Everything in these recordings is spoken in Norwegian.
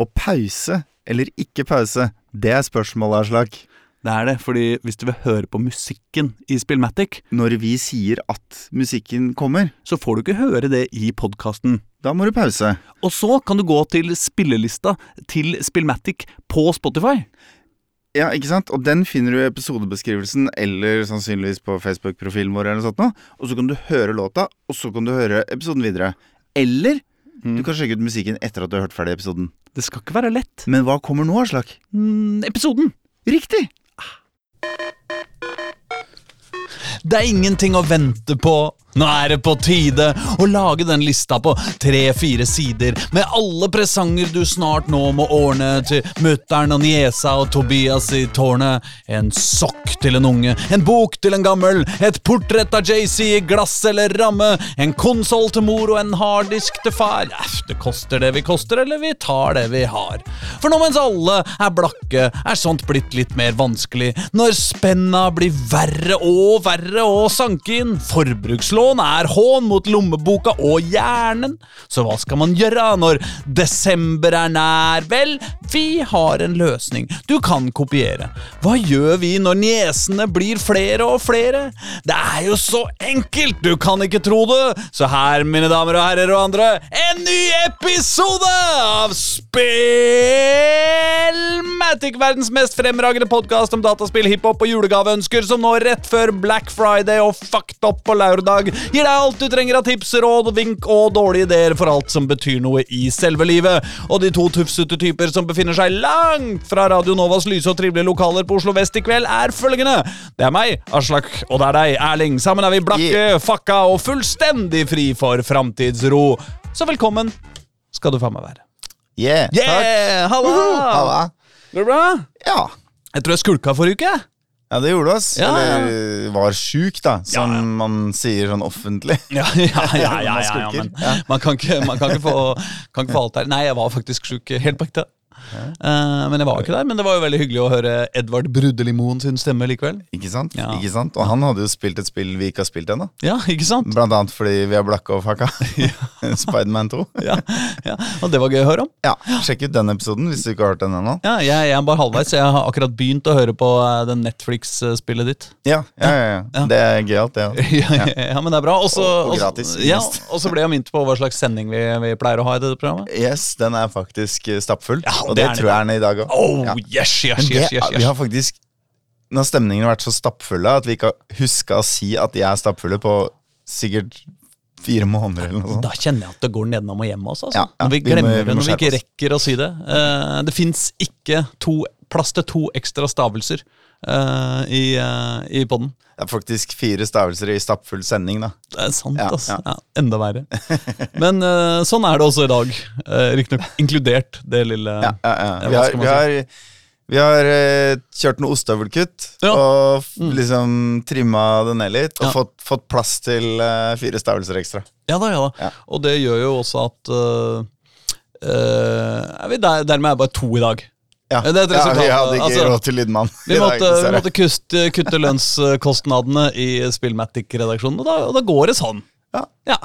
Og pause eller ikke pause, det er spørsmålet, Aslak. Det er det, fordi hvis du vil høre på musikken i Spillmatic, Når vi sier at musikken kommer, så får du ikke høre det i podkasten. da må du pause. Og så kan du gå til spillelista til Spillmatic på Spotify. Ja, ikke sant? Og den finner du i episodebeskrivelsen eller sannsynligvis på Facebook-profilen vår. eller noe sånt nå. Og så kan du høre låta, og så kan du høre episoden videre. Eller du kan sjekke ut musikken etter at du har hørt ferdig episoden. Det skal ikke være lett. Men hva kommer nå, Aslak? Mm, episoden. Riktig! Det er ingenting å vente på. Nå er det på tide å lage den lista på tre-fire sider med alle presanger du snart nå må ordne til mutter'n og niesa og Tobias i tårnet. En sokk til en unge, en bok til en gammel, et portrett av JC i glass eller ramme, en konsoll til mor og en harddisk til far. Æff, det koster det vi koster, eller vi tar det vi har. For nå mens alle er blakke, er sånt blitt litt mer vanskelig. Når spenna blir verre og verre å sanke inn. Forbrukslån er hån mot lommeboka og hjernen. Så hva skal man gjøre når desember er nær? Vel, vi har en løsning. Du kan kopiere. Hva gjør vi når niesene blir flere og flere? Det er jo så enkelt, du kan ikke tro det. Så her, mine damer og herrer og andre, en ny episode av Spillmatic, verdens mest fremragende podkast om dataspill, hiphop og julegaveønsker, som nå rett før Black Friday og fucked up på lørdag gir deg alt du trenger av tips, råd, vink og dårlige ideer for alt som betyr noe i selve livet. Og de to tufsete typer som befinner seg langt fra Radio Novas lyse og trivelige lokaler på Oslo vest i kveld, er følgende. Det er meg, Aslak, og det er deg, Erling. Sammen er vi blakke, fakka og fullstendig fri for framtidsro. Så velkommen skal du faen meg være. Yeah, takk. Yeah! Halla! Halla. Går det bra? Ja. Jeg tror jeg skulka forrige uke. Ja, det gjorde du Ja, ja. Eller var sjuk, da, som Ja, man sier sånn offentlig. Ja, ja, ja, ja, Man men man kan ikke, man kan ikke, få, kan ikke få alt her. Nei, jeg var faktisk sjuk helt på ekte. Eh, men jeg var ikke der. Men det var jo veldig hyggelig å høre Edvard Brudelimoen sin stemme likevel. Ikke sant? Ja. Ikke sant? Og han hadde jo spilt et spill vi ikke har spilt ennå. Ja, ikke sant? Blant annet fordi vi har blakka og fucka. Spiderman 2. Ja, ja. Og det var gøy å høre om. Ja, Sjekk ut den episoden hvis du ikke har hørt den ennå. Ja, jeg, jeg er bare halvveis, så jeg har akkurat begynt å høre på eh, den Netflix-spillet ditt. Ja, ja, ja, ja. Det er gøyalt, det. Ja, ja, ja, men det er bra. Også, Og- og også- gratis, Ja, og så ble jeg minnet på hva slags sending vi, vi pleier å ha i dette programmet. Yes, den er faktisk eh, stappfull. Ja, og det det, tror jeg er den i dag òg. Oh, yes, yes, Men det, yes, yes, vi yes. har faktisk Nå har vært så stappfulle at vi ikke har huska å si at de er stappfulle på sikkert fire måneder eller noe sånt. Da kjenner jeg at det går nedenom og hjem. Altså. Ja, ja, når vi vi må- glemmer må det, når vi ikke rekker å si det. Uh, det fins ikke to, plass til to ekstra stavelser eh, i, uh, i poden. Det er faktisk fire stavelser i stappfull sending, da. Det er sant, Ja, altså. ja. Ja, enda verre. Men uh, sånn er det også i dag. Uh, Riktignok inkludert det lille Ja, ja, ja. Ja, Vi har, vi har, vi har kjørt noe ostehøvelkutt og Mm. liksom trimma det ned litt. Og fått, fått plass til fire stavelser ekstra. Ja da, ja da. Ja. Og det gjør jo også at er vi der, Dermed er det bare to i dag. Ja, ja vi hadde ikke altså, råd til lydmann. Vi måtte, vi måtte kuste, kutte lønnskostnadene i Spillmatic-redaksjonen, og, og da går det sånn. Ja.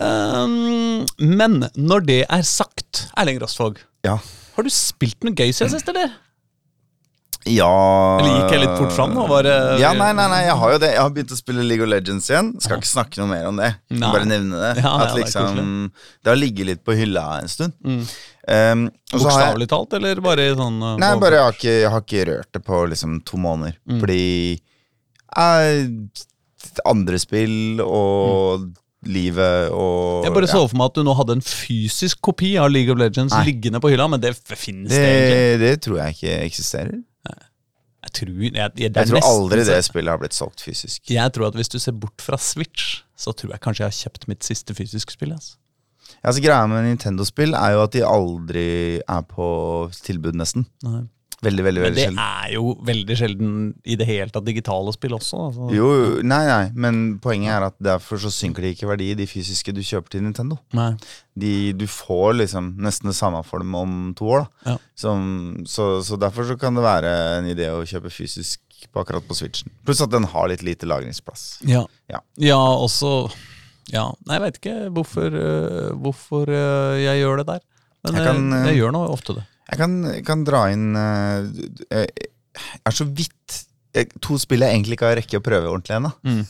Um, men når det er sagt, Erling Rostvåg, Ja. har du spilt noe gøy siden sist, eller? ja Eller gikk jeg litt fort fram nå? Var Ja, nei, nei, nei, jeg har jo det. Jeg har begynt å spille League of Legends igjen. Skal ikke snakke noe mer om det. Bare nevne det. Ja, ja, At det liksom Det har ligget litt på hylla en stund. Mm. Um, jeg Bokstavelig talt, eller bare i sånn uh, Nei, bare jeg har ikke, jeg har ikke rørt det på liksom to måneder. Mm. Fordi eh, andre spill og livet og Jeg bare så for meg at du nå hadde en fysisk kopi av League of Legends Nei. liggende på hylla, men det finnes det, egentlig. det, det tror jeg ikke eksisterer. Jeg tror, jeg, jeg, det Jeg tror aldri det spillet har blitt solgt fysisk. Jeg tror at hvis du ser bort fra Switch, så tror jeg kanskje jeg har kjøpt mitt siste fysiske spill. Altså. Altså Greia med Nintendo-spill er jo at de aldri er på tilbud, nesten. Nei. Veldig, veldig, sjelden. Men det sjelden. er jo veldig sjelden i det hele tatt digitale spill også. Altså. Jo, jo, nei, nei, men poenget er at derfor så synker de ikke verdi, de fysiske du kjøper til Nintendo. Nei. De, du får liksom nesten det samme for dem om to år. da Ja. Som, så, så derfor så kan det være en idé å kjøpe fysisk på akkurat på Switchen. Pluss at den har litt lite lagringsplass. Ja. Ja. ja, også Ja, nei, jeg veit ikke hvorfor, øh, hvorfor øh, jeg gjør det der. Men Jeg jeg, kan, eh, jeg gjør nå ofte det. Jeg kan, kan dra inn eh, Jeg er så vidt To spill jeg egentlig ikke har rekke å prøve ordentlig ennå. Mm.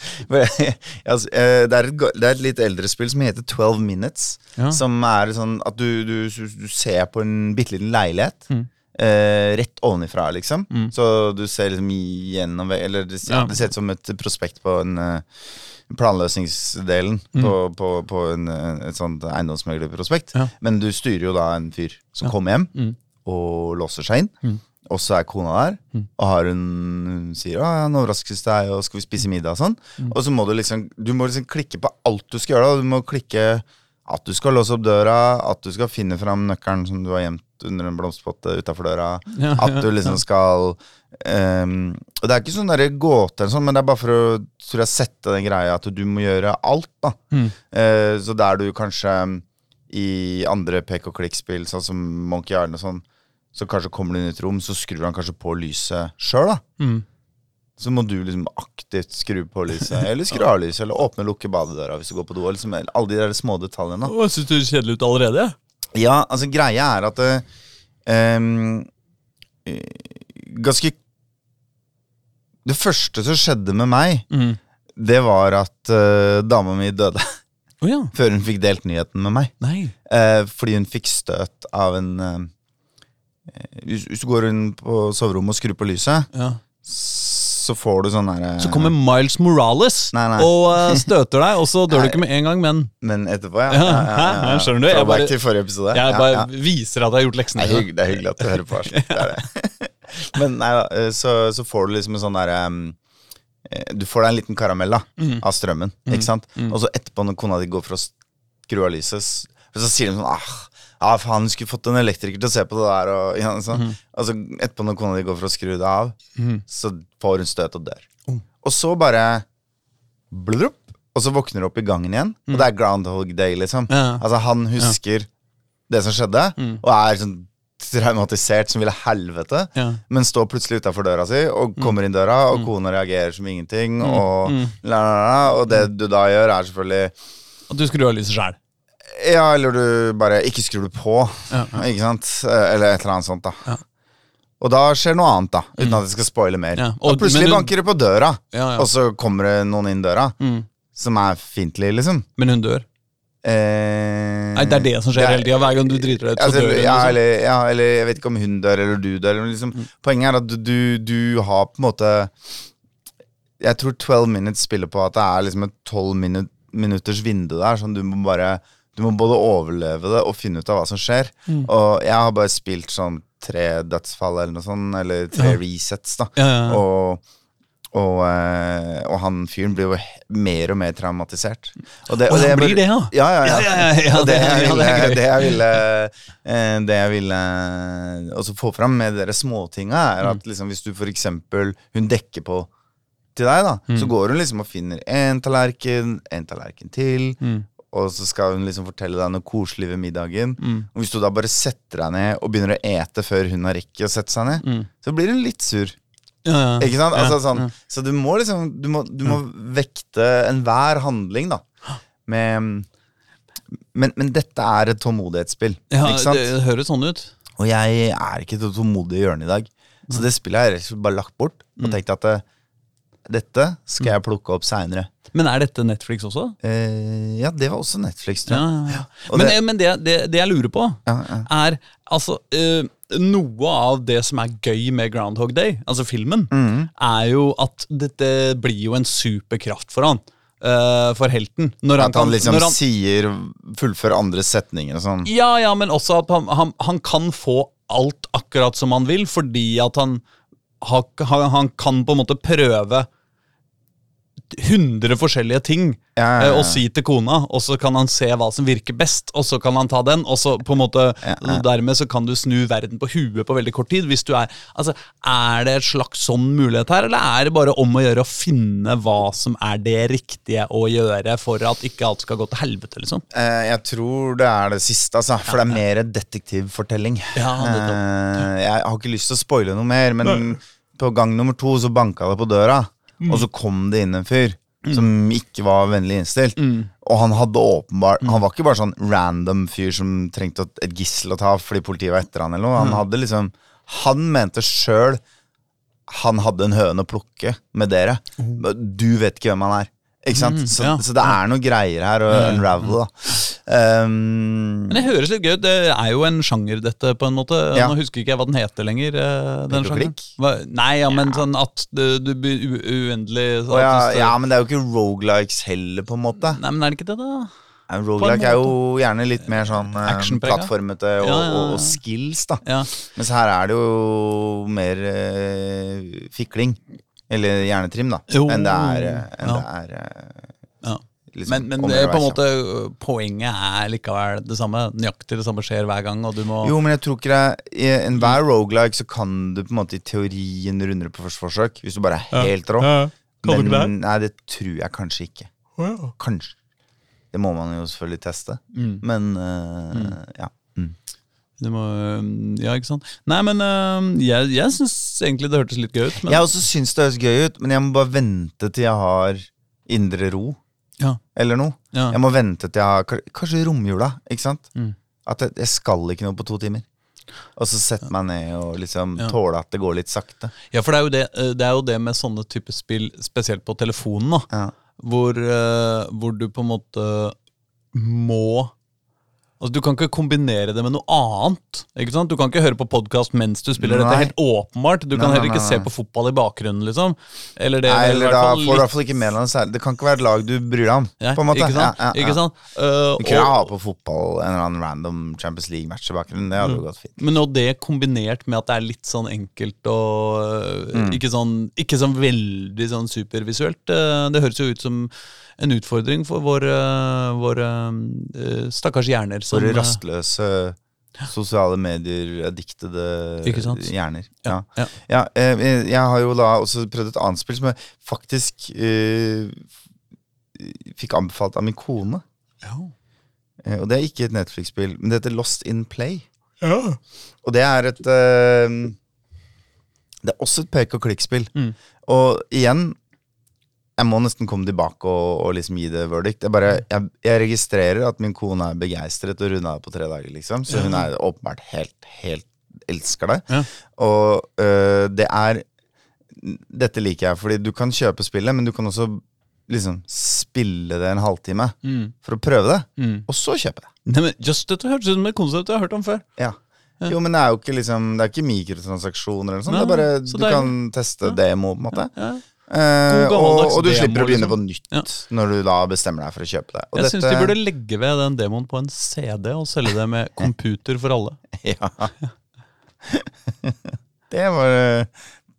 altså, eh, det, er et, det er et litt eldre spill som heter 12 Minutes. Ja. Som er sånn at du, du, du ser på en bitte liten leilighet. Mm. Eh, rett ovenifra, liksom. Mm. Så du ser liksom gjennom Eller det, ja, det ser ut som et prospekt på en eh, planløsningsdelen Mm. på, på, på en, eh, et sånt eiendomsmeglerprospekt. Ja. Men du styrer jo da en fyr som Ja. kommer hjem Mm. og låser seg inn. Mm. Og så er kona der, Mm. og har hun, hun sier å, ja, 'Nå overraskes deg, og skal vi spise middag?' og sånn. Mm. Og så må du liksom Du må liksom klikke på alt du skal gjøre. Da. Du må klikke at du skal låse opp døra, at du skal finne fram nøkkelen som du har gjemt under en blomsterpotte utafor døra. Ja, At du liksom skal um, Og det er ikke sånn gåte, eller sånn, men det er bare for å tror jeg, sette den greia at du må gjøre alt. da Mm. Uh, Så der du kanskje i andre pek og klikk-spill, sånn som Monkey Island og sånn, så kanskje kommer du inn i et rom, så skrur han kanskje på lyset sjøl, da. Mm. Så må du liksom aktivt skru på lyset, eller skru av lyset, eller åpne og lukke badedøra hvis du går på do. Liksom, alle de der små detaljene. syns du ser kjedelig ut allerede. Ja, altså greia er at eh, Ganske Det første som skjedde med meg, Mm. det var at uh, dama mi døde Oh, ja. før hun fikk delt nyheten med meg. Eh, fordi hun fikk støt av en uh, hvis du går inn på soverommet og skrur på lyset, Ja. Så får du sånn derre Så kommer Miles Morales Nei, nei. og eh, støter deg, og så dør du ikke med en gang, men Men etterpå, ja. Ja, ja, ja. Skjønner du? Jeg bare- til forrige episode. jeg bare viser at jeg har gjort leksene Det er, det er hyggelig at du hører på. Det er det. Men nei eh, så, så får du liksom en sånn derre um, eh, Du får deg en liten karamell da Mm. av strømmen, ikke sant? mm. Og så etterpå, når kona di går for å skru av lyset, så sier de sånn ah, ah, faen, du skulle fått en elektriker til å se på det der. Og, ja, sånn. mm. altså, etterpå, når kona di går for å skru det av, mm. så får hun støt og dør. Oh. Og så bare blup, og så våkner du opp i gangen igjen, og det er Groundhog Day, liksom. Mm. Ja. Altså, han husker det som skjedde, Mm. og er sånn traumatisert som ville helvete. Ja. Men står plutselig utafor døra si og kommer inn døra, og kona reagerer som ingenting. Og, Mm. la, la, la, og det du da gjør, er selvfølgelig At du skrur av lyset sjæl. Ja, eller du bare ikke skrur det på, Ja. ikke sant? Eller et eller annet sånt, da. Ja. Og da skjer noe annet, da. Uten at jeg skal spoile mer. Ja, Og, og- plutselig du- banker det på døra, Ja, ja. og så kommer det noen inn døra Mm. som er fiendtlig, liksom. Men hun dør. Eh, Nei, Det er det som skjer er- hele tida. Hver gang du driter deg ut, så Altså, dør hun. ja, liksom. eller, ja, eller jeg vet ikke om hun dør, eller du dør. Men liksom, Poenget er at du, du, du har på en måte Jeg tror 12 minutes spiller på at det er liksom et 12 minutters vindu der. Sånn du må bare Du må både overleve det og finne ut av hva som skjer. Mm. Og jeg har bare spilt sånn tre dødsfall eller noe sånt, eller tre Ja. resets, da. Ja, ja. Og, og, eh, og han fyren blir jo mer og mer traumatisert. Og det, Å, han blir det, ja? Ja, ja, ja. Ja, ja, ja, ja, og det, det- jeg ville, det det jeg ville eh, Det jeg ville også få fram med dere småtinga, er Mm. at liksom, hvis du for eksempel Hun dekker på til deg, da, Mm. så går hun liksom og finner en tallerken, en tallerken til, Mm. Og så skal hun liksom fortelle deg noe koselig ved middagen. Mm. Og hvis du da bare setter deg ned og begynner å ete før hun har rekket å sette seg ned, Mm. så blir hun litt sur. Ja, ja. Ikke sant? Ja, Altså, sånn. Så du må liksom Du må, du må vekte enhver handling, da. Med men, men dette er et tålmodighetsspill. Ja, det høres sånn ut. Og jeg er ikke det tålmodige hjørnet i dag. Så det spillet har jeg bare lagt bort. Og Mm. tenkt at eh, dette skal jeg plukke opp seinere. Men er dette Netflix også? Eh, ja, det var også Netflix, tror jeg. ja, ja. Men, det- men det, det, det jeg lurer på, er altså eh, Noe av det som er gøy med Groundhog Day, altså filmen, Mm. er jo at dette blir jo en superkraft for han. Uh, for helten. Når At han liksom når han, sier Fullfører andre setninger og sånn. Ja, ja, men også at han, han, han kan få alt akkurat som han vil, fordi at han, han, han kan på en måte prøve 100 forskjellige ting Ja, ja, eh, ja. og si til kona, og så kan han se hva som virker best, og så kan han ta den, og så på en måte. Dermed så kan du snu verden på huet på veldig kort tid. Hvis du er Altså, Er det et slags sånn mulighet her, eller er det bare om å gjøre å finne hva som er det riktige å gjøre for at ikke alt skal gå til helvete, liksom? Eh, jeg tror det er det siste, altså. For det er mer detektivfortelling. Ja. Eh, jeg har ikke lyst til å spoile noe mer, men på gang nummer to så banka det på døra, Mm. og så kom det inn en fyr som ikke var vennlig innstilt. Og han hadde åpenbart Han var ikke bare sånn random fyr som trengte et- et gissel å ta fordi politiet var etter han eller noe. Han hadde liksom Han mente sjøl han hadde en høne å plukke med dere. Du vet ikke hvem han er. Ikke sant? Så, ja. så det er noen greier her å unravel, da. Um, Men det høres litt gøy ut. Det er jo en sjanger, dette, på en måte. Ja. Nå husker ikke jeg hva den heter lenger. eh, den sjangeren. Nei, ja, men sånn at du, du blir uendelig så oh, ja, ja, men det er jo ikke rogelikes heller, på en måte. Nei, men er det ikke det, da? Ja, Roguelike er jo gjerne litt mer sånn eh, plattformete og, Ja, ja, ja. og, skills, da. Ja. Mens her er det jo mer eh, fikling. Eller hjernetrim, da. Jo. Enn det er, enn Ja. det er eh, Ja. liksom, Men, men det, på en måte poenget er likevel det samme. Nøyaktig det samme skjer hver gang, og du må Jo, men jeg tror ikke det I enhver roguelike så kan du på en måte i teorien runde det på første forsøk. Hvis du bare er helt rå. Du det? Men nei, det tror jeg kanskje ikke. Kanskje. Det må man jo selvfølgelig teste. Mm. Men uh, ja. Mm. Du må, øh, ja, ikke sant? Nei, men øh, jeg, jeg syns egentlig det hørtes litt gøy ut. Men, Jeg også syns det høres gøy ut, men jeg må bare vente til jeg har indre ro. ja, Eller noe. ja. Jeg må vente til jeg har Kanskje romjula, ikke sant? Mm. At jeg, jeg skal ikke noe på to timer. Og så sette meg ned og liksom Ja. tåle at det går litt sakte. ja, for det er, jo det, øh, det er jo det med sånne typer spill, spesielt på telefonen, da. Ja. hvor, uh, hvor du på en måte må Altså Du kan ikke kombinere det med noe annet. Ikke sant? Du kan ikke høre på podkast mens du spiller. Dette er helt åpenbart. Du Nei, kan heller ikke nei, se på fotball i bakgrunnen. liksom Eller det Nei, eller da får du i hvert fall ikke med deg noe særlig. Det kan ikke være et lag du bryr deg om. Ja, på en måte. Ikke sant? Ja, ja, ja. Ikke sant? Uh, Du kunne ha på fotball en eller annen random Champions League-match i bakgrunnen. Det hadde mm. gått fint. men og det kombinert med at det er litt sånn enkelt og eh, Mm. ikke, sånn, ikke sånn veldig sånn supervisuelt, eh, det høres jo ut som en utfordring for våre, våre eh, stakkars hjerner. Som, For eh, rastløse sosiale medier, diktede Ikke sant? hjerner. Ja, Ja. ja. Ja, eh, jeg har jo da også prøvd et annet spill som jeg faktisk uh, fikk anbefalt av min kone. Ja. Og det er ikke et Netflix-spill, men det heter Lost in Play. Ja. Og det er et uh, Det er også et pek og klikk-spill. Mm. Og igjen Jeg må nesten komme tilbake og, og liksom gi det verdict. Jeg, bare, jeg, jeg registrerer at min kone er begeistret og runda det på tre dager, liksom. Så hun er åpenbart helt, helt elsker det. Ja. Og øh, det er Dette liker jeg, fordi du kan kjøpe spillet, men du kan også liksom spille det en halvtime Mm. for å prøve det, Mm. og så kjøpe det. Nei, men just Dette hørtes ut som et konsept jeg har hørt om før. Ja. Jo, men det er jo ikke liksom Det er ikke mikrotransaksjoner eller sånt Nei, Det er bare så Du er... kan teste demo, på en måte. Eh, og, og du slipper å begynne liksom. på nytt Ja. når du da bestemmer deg for å kjøpe det. Og Jeg syns de burde legge ved den demoen på en CD og selge det med computer for alle. Ja. det var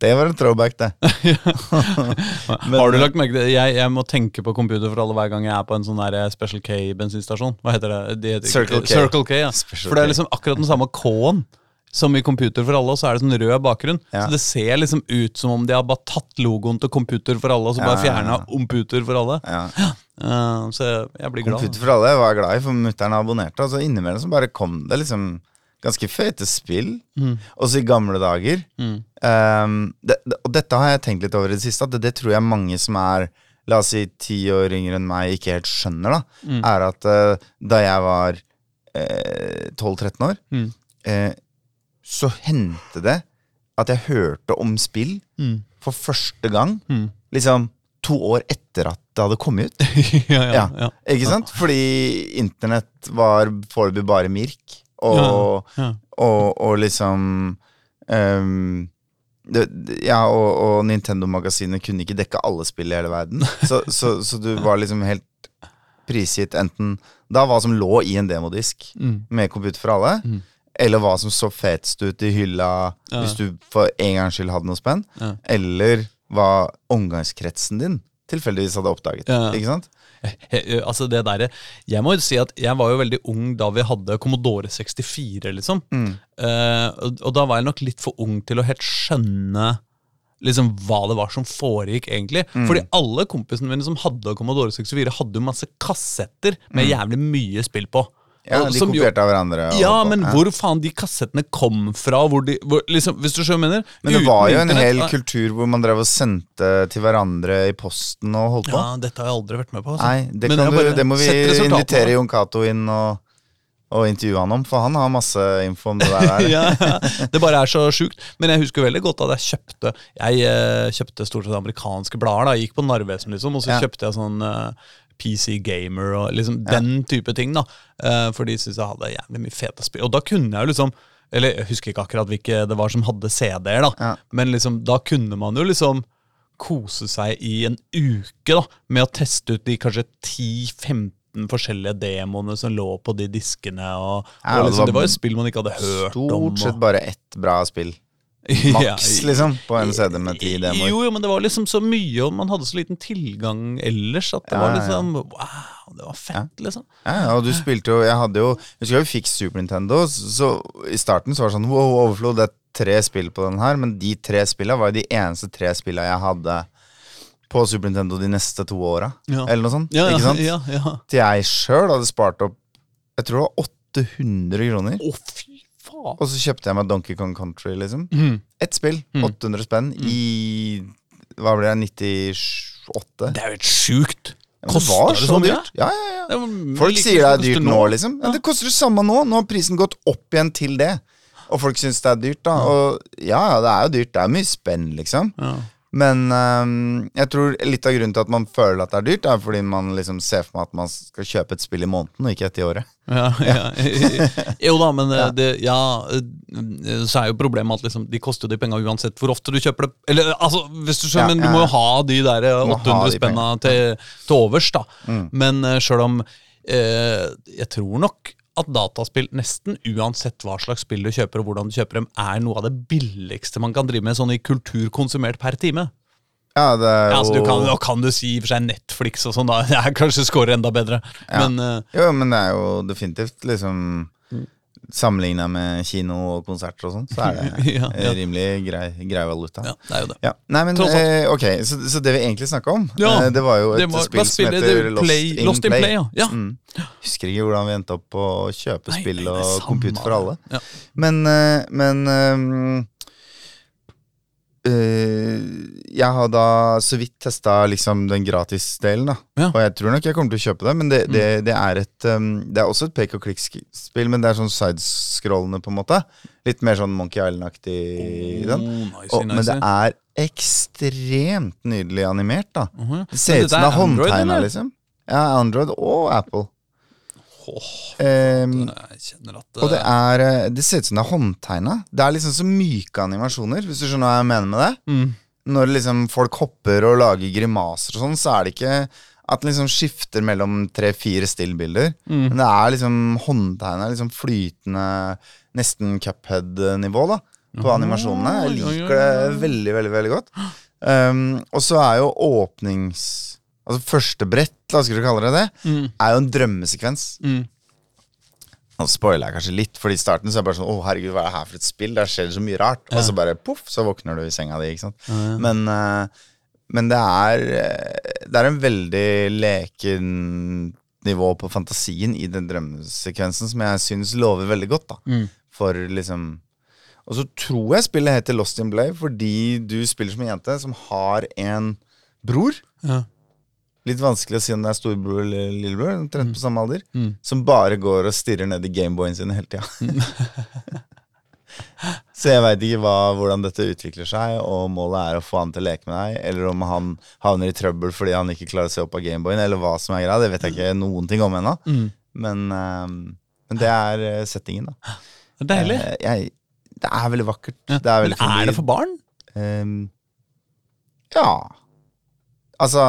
Det var en throwback, det. Har du lagt merke til jeg, jeg må tenke på computer for alle hver gang jeg er på en sånn der Special K-bensinstasjon. Hva heter det? De heter, Circle K. Circle K ja. Special For det er liksom akkurat den samme K-en som i Computer for alle, så er det sånn rød bakgrunn. Ja. Så det ser liksom ut som om de har bare tatt logoen til Computer for alle, og så bare ja, ja. fjerna Omputer for alle. Ja. Eh, så jeg, blir glad. Computer for alle var jeg glad i, for mutter'n abonnerte. Og Altså Innimellom så bare kom det liksom ganske fete spill. Mm. Også i gamle dager. Mm. Um, det, det, og dette har jeg tenkt litt over i det siste, at det, det tror jeg mange som er La oss si ti år yngre enn meg, ikke helt skjønner. da Mm. Er at uh, da jeg var uh, 12-13 år, Mm. eh, så hendte det at jeg hørte om spill Mm. for første gang Mm. liksom to år etter at det hadde kommet ut. ja, ja, Ja. Ikke sant? Fordi internett var foreløpig bare Mirk. Og, og, og liksom det, det- Ja, og, og Nintendo-magasinet kunne ikke dekke alle spill i hele verden. Så, så, så du var liksom helt prisgitt enten da hva som lå i en demodisk Mm. med Computer for alle, Mm. Eller hva som så fetest ut i hylla Ja. hvis du for en gangs skyld hadde noe spenn, Ja. eller hva omgangskretsen din tilfeldigvis hadde oppdaget. Ja. Ikke sant? Altså det der, Jeg må jo si at jeg var jo veldig ung da vi hadde Commodore 64, liksom. Mm. Uh, og, og da var jeg nok litt for ung til å helt skjønne liksom hva det var som foregikk, egentlig. Mm. Fordi alle kompisene mine som hadde Commodore 64, hadde jo masse kassetter med Mm. jævlig mye spill på. Ja, de kopierte av hverandre. og- Ja, men ja. hvor faen de kassettene kom fra? Hvor de, hvor, liksom, hvis du skjønner mener? Men det var jo en internett- hel kultur hvor man drev og sendte til hverandre i posten og holdt på. Ja, dette har jeg aldri vært med på. Altså. Nei, det, kan du, det må vi invitere Jon Cato inn og, og intervjue han om, for han har masse info om det der. ja, ja. Det bare er så sjukt. Men jeg husker veldig godt at jeg kjøpte Jeg eh, kjøpte stort sett amerikanske blader. da Jeg gikk på Narvesen, liksom, og så Ja. kjøpte jeg sånn eh, PC Gamer og liksom den type ting. da Eh, For de syntes jeg hadde jævlig mye fete spill. Og da kunne jeg jo liksom Eller jeg husker ikke akkurat hvilke det var som hadde CD-er, da Ja. men liksom da kunne man jo liksom kose seg i en uke da med å teste ut de kanskje 10-15 forskjellige demoene som lå på de diskene. Og, Ja, og det liksom, var det var jo spill man ikke hadde hørt om. Stort sett bare ett bra spill. Ja, Maks, liksom, på en CD med ti demoer. Jo, jo, men det var liksom så mye, og man hadde så liten tilgang ellers at det Ja, var ja, ja. liksom Wow, det var fett, liksom. Ja, ja, og du spilte jo Jeg hadde jo Jeg husker vi fikk Super Nintendo, så, i starten så var det sånn Wow, Overflow, det er tre spill på den her, men de tre spilla var jo de eneste tre spilla jeg hadde på Super Nintendo de neste to åra. Ja. Eller noe sånt. Ja, ja, ikke sant? ja, ja. Til jeg sjøl hadde spart opp Jeg tror det var 800 kroner. Å, fy faen. Og så kjøpte jeg meg Donkey Kong Country, liksom. Mm. Ett spill. 800 spenn i Hva blir det? 98? Det er jo helt sjukt. Ja, det var Koster så så mye? dyrt. Ja, ja, ja. Folk sier det er dyrt nå, liksom. Ja, det koster det samme nå. Nå har prisen gått opp igjen til det. Og folk syns det er dyrt, da. Og ja, ja, det er jo dyrt. Det er mye spenn, liksom. Ja. Men um, jeg tror litt av grunnen til at man føler at det er dyrt, er fordi man liksom ser for meg at man skal kjøpe et spill i måneden, og ikke ett i året. Ja, ja. Jo da, men ja. det, ja, eh, så er jo problemet at liksom, de koster jo de penga uansett hvor ofte du kjøper det. Eller altså, hvis du skjønner, men du må jo ha de der eh, må ha 800 de spenna til, til overs, da. Mm. Men sjøl om eh, Jeg tror nok at dataspill, nesten uansett hva slags spill du kjøper, og hvordan du kjøper dem, er noe av det billigste man kan drive med sånn i kultur konsumert per time. Ja, det er jo Ja, altså, du kan, og kan du si i og for seg Netflix og sånn, da. Jeg kanskje scorer enda bedre. Ja. Men uh... Jo, men det er jo definitivt liksom. Sammenligna med kino og konserter og sånn, så er det Ja, ja. rimelig grei, grei valuta. ja, det er jo det. Ja. Nei, men eh, ok, så, så det vi egentlig snakka om, eh, det var jo et var, spill som heter? Lost, Play, in, Lost in Play. Play, ja. Mm. Husker ikke hvordan vi endte opp på å kjøpe spill og computer for alle. Ja. Men, eh, men ehm, eh, Jeg har da så vidt testa liksom den gratisdelen, da. Ja. Mm. Og jeg tror nok jeg kommer til å kjøpe det, men det, det, det er et um, Det er også et pek og klikk-spill, men det er sånn sidescrollende, på en måte. Litt mer sånn Monkey Island-aktig. Oh, nice, Og, men det er ekstremt nydelig animert, da. Mhm. Det ser ut som det er håndtegna, liksom. Ja, Android og Apple. Jeg kjenner at og det er eh, Det ser ut som det er håndtegna. Det er liksom så myke animasjoner, hvis du skjønner hva jeg mener med det. mm. Når liksom folk hopper og lager grimaser og sånn, så er det ikke at det liksom skifter mellom tre-fire stillbilder. Mm. Men det er liksom håndtegna, liksom flytende, nesten cuphead-nivå, da. På animasjonene. Jeg liker det veldig, veldig veldig godt. Um, og så er jo åpnings... Altså første brett, la oss kalle det det, Mm. er jo en drømmesekvens. Mm. Nå spoiler jeg kanskje litt, Fordi i starten så er det bare sånn Å, herregud, hva er det her for et spill? Der skjer det så mye rart. Og så bare poff, så våkner du i senga di. ikke sant? Men, eh, men det er eh, Det er en veldig leken nivå på fantasien i den drømmesekvensen som jeg syns lover veldig godt. da Mm. For liksom Og så tror jeg spillet heter Lost in Blade fordi du spiller som en jente som har en bror. Ja. Litt vanskelig å si om det er storebror eller lillebror, omtrent på samme alder. Mm. Som bare går og stirrer ned i Gameboyen sin hele tida. Så jeg veit ikke hva, hvordan dette utvikler seg, og målet er å få han til å leke med deg, eller om han havner i trøbbel fordi han ikke klarer å se opp av Gameboyen, eller hva som er greia. Det vet jeg ikke noen ting om ennå. Mm. Men, ehm, men det er eh, settingen, da. Det er deilig. Eh, jeg, det er veldig vakkert. Ja. Det er Men veldig er det for barn? Um, ja Altså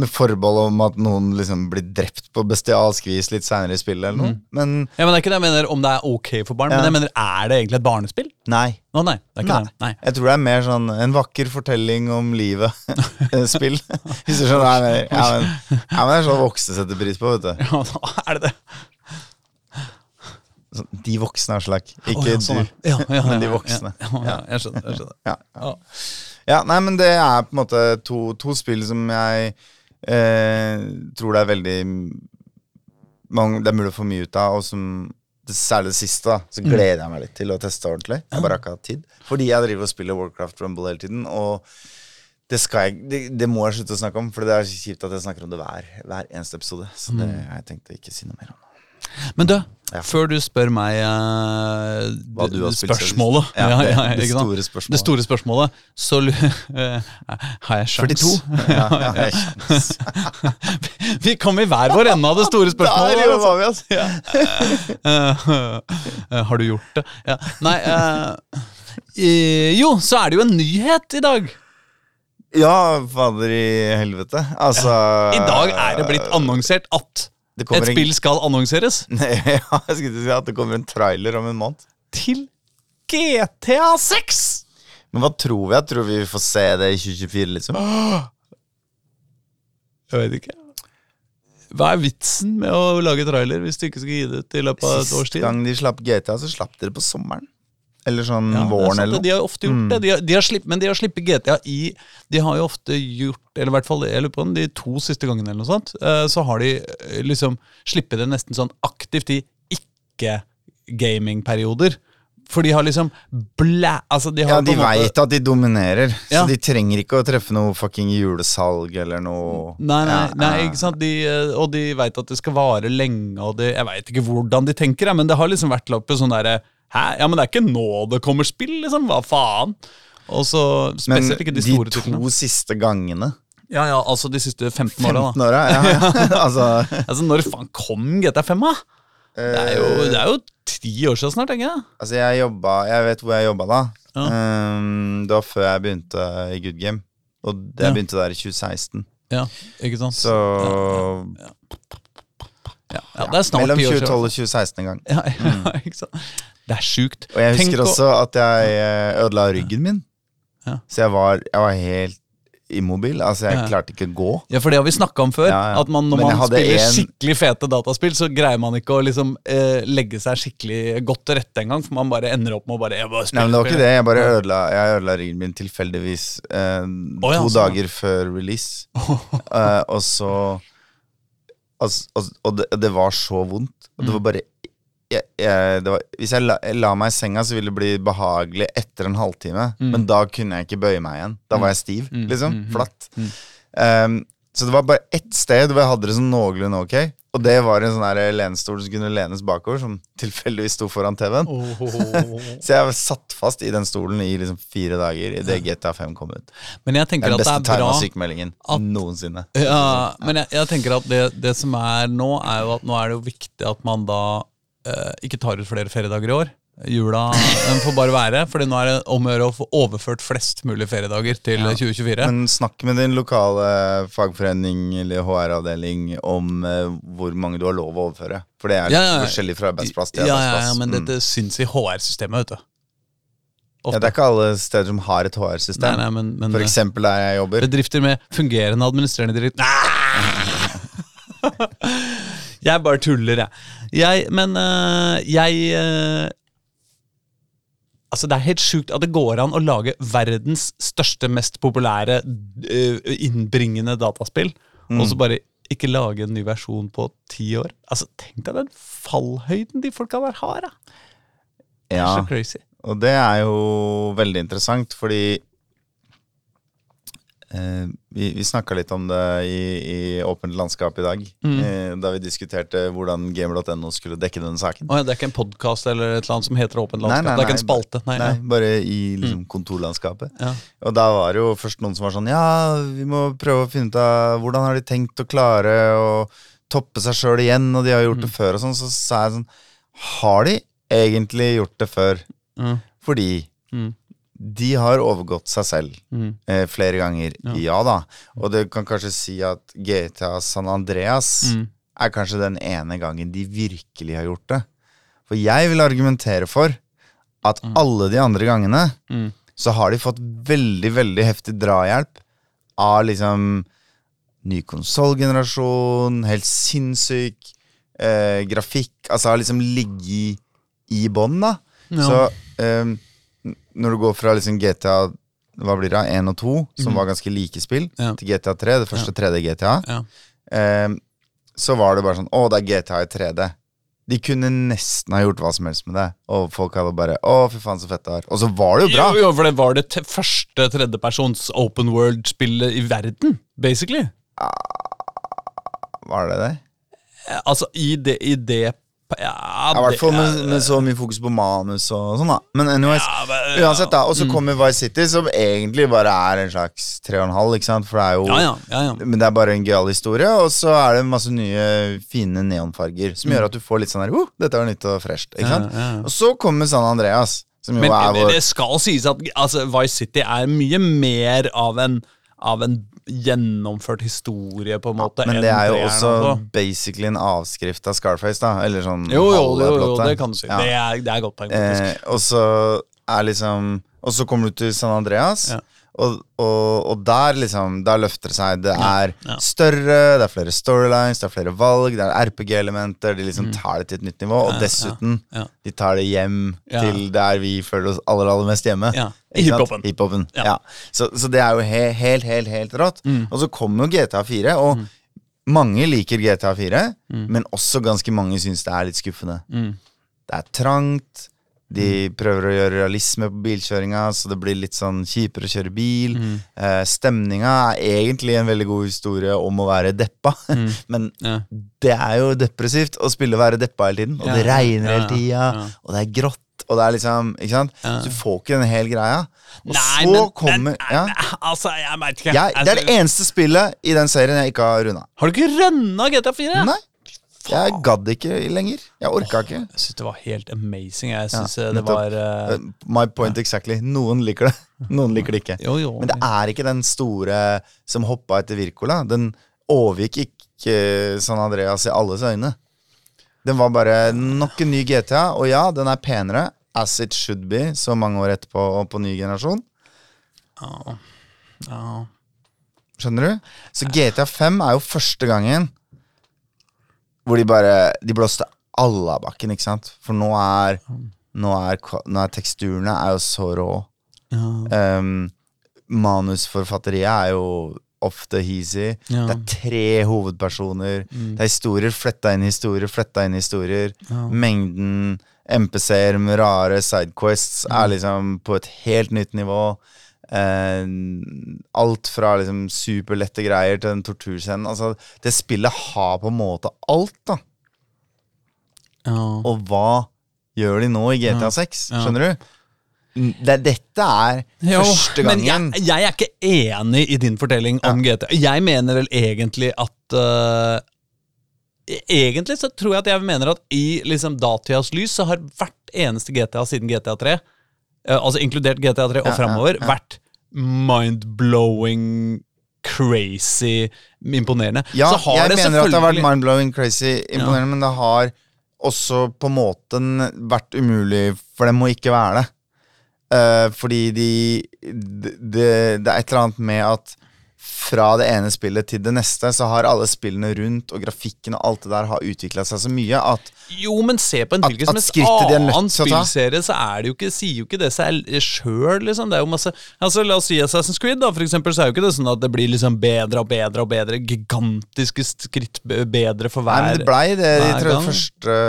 Med forbehold om at noen liksom blir drept på bestialsk vis litt seinere i spillet, eller noe. Men Ja, men det er ikke det jeg mener om det er ok for barn, Ja. men jeg mener, er det egentlig et barnespill? nei. Nå, nei, det er ikke Nei. det. Nei. Jeg tror det er mer sånn en vakker fortelling om livet-spill. Hvis du skjønner hva jeg mener. Ja, men, ja, men det er sånn voksne setter pris på, vet du. Ja, da er det det. Så, De voksne, er slik Ikke ja, sånn, du. men de voksne. Ja, jeg skjønner. Jeg skjønner. Ja, nei, men det er på en måte to, to spill som jeg eh, tror det er veldig mange, det er mulig å få mye ut av, og som det, særlig det siste, da, så gleder jeg meg litt til å teste ordentlig. Jeg bare har ikke hatt tid. Fordi jeg driver og spiller Warcraft Rumble hele tiden, og det, skal jeg, det, det må jeg slutte å snakke om, for det er kjipt at jeg snakker om det hver, hver eneste episode. Så det har jeg tenkt å ikke si noe mer om. Men du, Ja. før du spør meg uh, Hva du har spilt spørsmålet siden. Ja, det- det store spørsmålet. Det store spørsmålet, så eh, har jeg sjans. 42? Ja, ja, jeg sjans. Vi kom i hver vår ende av det store spørsmålet. Der vi, altså. Eh, har du gjort det? Ja. Nei Jo, så er det jo en nyhet i dag. Ja, fader i helvete. Altså I dag er det blitt annonsert at et en- spill skal annonseres Nei, ja, jeg skulle si at det kommer en trailer om en måned. til GTA 6! Men hva tror vi? Jeg tror vi får se det i 2024, liksom. Jeg vet ikke. Hva er vitsen med å lage trailer hvis du ikke skal gi det ut i løpet av et års Sist gang de slapp GTA, så slapp dere på sommeren. Eller sånn Ja, våren sant, eller noe. De har ofte gjort det. De har, de har slipp, men de har slippet GTA i De har jo ofte gjort Eller i hvert fall jeg lurer på den, de to siste gangene, eller noe sånt, eh, så har de eh, liksom slippet det nesten sånn aktivt i ikke-gamingperioder. For de har liksom blæ... Altså, de har Ja, de veit at de dominerer, Ja. så de trenger ikke å treffe noe fucking julesalg eller noe Nei, nei, Ja, nei, ikke sant de, eh, Og de vet at det skal vare lenge Og de, Jeg vet ikke hvordan de tenker Men det har liksom vært på sånn der Hæ? Ja, men det er ikke nå det kommer spill liksom Hva faen? Og så Men spesielt ikke de de to titlene siste gangene Ja, ja, altså de siste 15 årene 15 da åra? Ja, ja. altså Altså når faen kom GTA 5 da? Det er jo, det er jo ti år siden snart, tenker jeg Altså, jeg jobba Jeg vet hvor jeg jobba da. Ja. Um, det var før jeg begynte i Good Game. Og det, Ja. begynte der i 2016. Ja, ikke sant? Så ja, ja, det er snart mellom ti år 2012 siden og 2016 en gang. ja, ja, ikke sant? Det er sjukt Og jeg Tenk husker å- også at jeg eh, ødela ryggen min. Ja. Så jeg var, jeg var helt immobil. Altså, jeg Ja. klarte ikke å gå. Ja, for det har vi snakka om før. Ja. At man, når man spiller en- skikkelig fete dataspill, så greier man ikke å liksom eh, legge seg skikkelig godt til rette engang. For man bare ender opp med å bare, bare Nei, men det var ikke det. Jeg bare ødela, jeg ødela ryggen min tilfeldigvis eh, oh, to dager før release. Eh, og så Og, altså, og, det, det var så vondt. Og Mm. det var bare jeg, jeg, det var, Hvis jeg la, jeg la meg i senga, så ville det bli behagelig etter en halvtime. Mm. Men da kunne jeg ikke bøye meg igjen. Da var jeg stiv, Mm, liksom. mm, mm, Flatt. mm. Um, så det var bare ett sted hvor jeg hadde det sånn noenlunde ok. Og det var en sånn lenestol som kunne lenes bakover, som tilfeldigvis sto foran TV-en. Så jeg var satt fast i den stolen i liksom fire dager idet GTA 5 kom ut. Men jeg tenker Det er den at det beste er bra tegna sykemeldingen at- noensinne. ja, Men jeg, jeg tenker at det, det som er nå, er jo at nå er det jo viktig at man da eh, ikke tar ut flere feriedager i år. Jula den får bare være, Fordi nå er det om å gjøre å få overført flest mulig feriedager til 2024. Men snakk med din lokale fagforening eller HR-avdeling om eh, hvor mange du har lov å overføre. For det er Ja, ja, ja. forskjellig fra arbeidsplass til ja, ja, arbeidsplass. ja, men Mm. dette syns i HR-systemet, vet du. ja, det er ikke alle steder som har et HR-system. Nei, nei, For eksempel der jeg jobber. bedrifter med fungerende administrerende direktør Jeg bare tuller, jeg. jeg men øh, jeg øh, Altså, det er helt sjukt at det går an å lage verdens største, mest populære, øh, innbringende dataspill, og så bare ikke lage en ny versjon på ti år. Altså, Tenk deg den fallhøyden de folka der har, da. Det er Ja, så crazy. og det er jo veldig interessant, fordi vi, vi snakka litt om det i, i Åpent landskap i dag, Mm. eh, da vi diskuterte hvordan gamer.no skulle dekke denne saken. Oh, ja, det er ikke en podkast eller et eller annet som heter Åpent Nei, landskap? nei, det er ikke nei, en spalte? Nei, Nei, bare i liksom, kontorlandskapet. Ja. Og da var det jo først noen som var sånn Ja, vi må prøve å finne ut av hvordan har de tenkt å klare å toppe seg sjøl igjen, og de har Mm. gjort det før, og sånn. Så sa jeg sånn Har de egentlig gjort det før? Mm. Fordi Mm. De har overgått seg selv Mm. eh, flere ganger. Ja. da. Og det kan kanskje si at GTA San Andreas Mm. er kanskje den ene gangen de virkelig har gjort det. For jeg vil argumentere for at alle de andre gangene Mm. så har de fått veldig, veldig heftig drahjelp av liksom ny konsollgenerasjon, helt sinnssyk eh, grafikk Altså har liksom ligget i bånn, da. Ja. Så eh, når du går fra liksom GTA hva blir det, 1 og 2, som var ganske like spill. Ja. til GTA 3, det første 3D GTA, Ja. eh, så var det bare sånn Å, det er GTA i 3D. De kunne nesten ha gjort hva som helst med det, og folk hadde bare Å, fy faen, så fett det var. Og så var det jo bra. Jo, jo, for det var det te første tredjepersons open world-spillet i verden, basically. Var det det? Eh, Altså, i det, i det ja, I hvert fall med, så mye fokus på manus og sånn, da. Men anyways, Ja, men- ja. uansett, da. Og så kommer Vice City, som egentlig bare er en slags tre og en halv, ikke sant? For det er jo Ja, ja, ja, ja. Men det er bare en gøyal historie, og så er det masse nye, fine neonfarger som gjør at du får litt sånn her oh, dette var nytt og fresht. Ikke sant? Mm. Og så kommer San Andreas, som jo Men vår det skal sies at altså, Vice City er mye mer av en, av en gjennomført historie, på en måte. Men det er jo også altså. basically en avskrift av Scarface, da. Eller sånn Jo, jo, jo, jo, det kan du si. Ja. Det, er, det er godt poeng, faktisk. Eh, og så er liksom Og så kommer du til San Andreas, Ja. Og, og, og der liksom Der løfter det seg. Det er ja. større, det er flere storylines, det er flere valg, det er RPG-elementer. De liksom tar det til et nytt nivå. Og Mm. Ja, dessuten, ja. de tar det hjem Ja. til der vi føler oss aller, aller mest hjemme. Ja, Ikke hiphopen. Hip Ja. Ja. Så, så det er jo he helt, helt, helt rått. Mm. Og så kommer jo GTA 4, og mange liker GTA 4, men også ganske mange syns det er litt skuffende. Mm. Det er trangt. De prøver å gjøre realisme på bilkjøringa, så det blir litt sånn kjipere å kjøre bil. Mm. Eh, stemninga er egentlig en veldig god historie om å være deppa, men Ja. det er jo depressivt å spille å være deppa hele tiden. Og Ja, det regner hele tida, ja. og det er grått, og det er liksom Ikke sant? Så du får ikke den hele greia. Og Nei, så men, kommer men ja. Altså, jeg veit ikke. jeg, Det er det Altså, eneste spillet i den serien jeg ikke har runda. Har du ikke runda GTA 4? Nei. Jeg gadd ikke lenger. Jeg orka ikke. Jeg syns det var helt amazing. Jeg Ja, det var eh, Uh, My point exactly. Noen liker det, noen liker det ikke. Jo, jo. Men det er ikke den store som hoppa etter Wirkola. Den overgikk ikke San Andreas i alles øyne. Den var bare nok en ny GTA, og ja, den er penere. As it should be, så mange år etterpå og på ny generasjon. Ja. Ja. Skjønner du? Så GTA 5 er jo første gangen hvor de bare De blåste alle av bakken, ikke sant? For nå er Nå er, nå er teksturene er jo så rå. Ja. Um, manusforfatteriet er jo ofte heasy. Ja. Det er tre hovedpersoner. Det er historier fletta inn i historier, fletta inn i historier. Ja. Mengden MPC-er med rare sidequests er liksom på et helt nytt nivå. Eh, alt fra liksom superlette greier til den torturscenen. Altså, det spillet har på en måte alt, da. Ja. Og hva gjør de nå i GTA 6? Ja. Skjønner du? Det, dette er Jo, første men gangen jeg, jeg er ikke enig i din fortelling om GTA. Jeg mener vel egentlig at uh, Egentlig så tror jeg at jeg mener at i liksom datidas lys så har hvert eneste GTA siden GTA 3, øh, altså inkludert GTA 3 og Ja, ja, framover, ja. vært mind-blowing, crazy, imponerende. Ja, jeg det mener at det har vært mind-blowing crazy imponerende, men det har også på en måte vært umulig for dem å ikke være det. Uh, fordi de de, de, det er et eller annet med at fra det ene spillet til det neste, så har alle spillene rundt og grafikken og alt det der har utvikla seg så mye at Jo, men se på en hvilken som annen spillserie, så er det jo ikke, sier jo ikke det seg sjøl, liksom. Det er jo masse Altså, La oss si Assassin's Creed, da, for eksempel, så er jo ikke det sånn at det blir liksom bedre og bedre og bedre. Gigantiske skritt bedre for hver Nei, men det blei det de første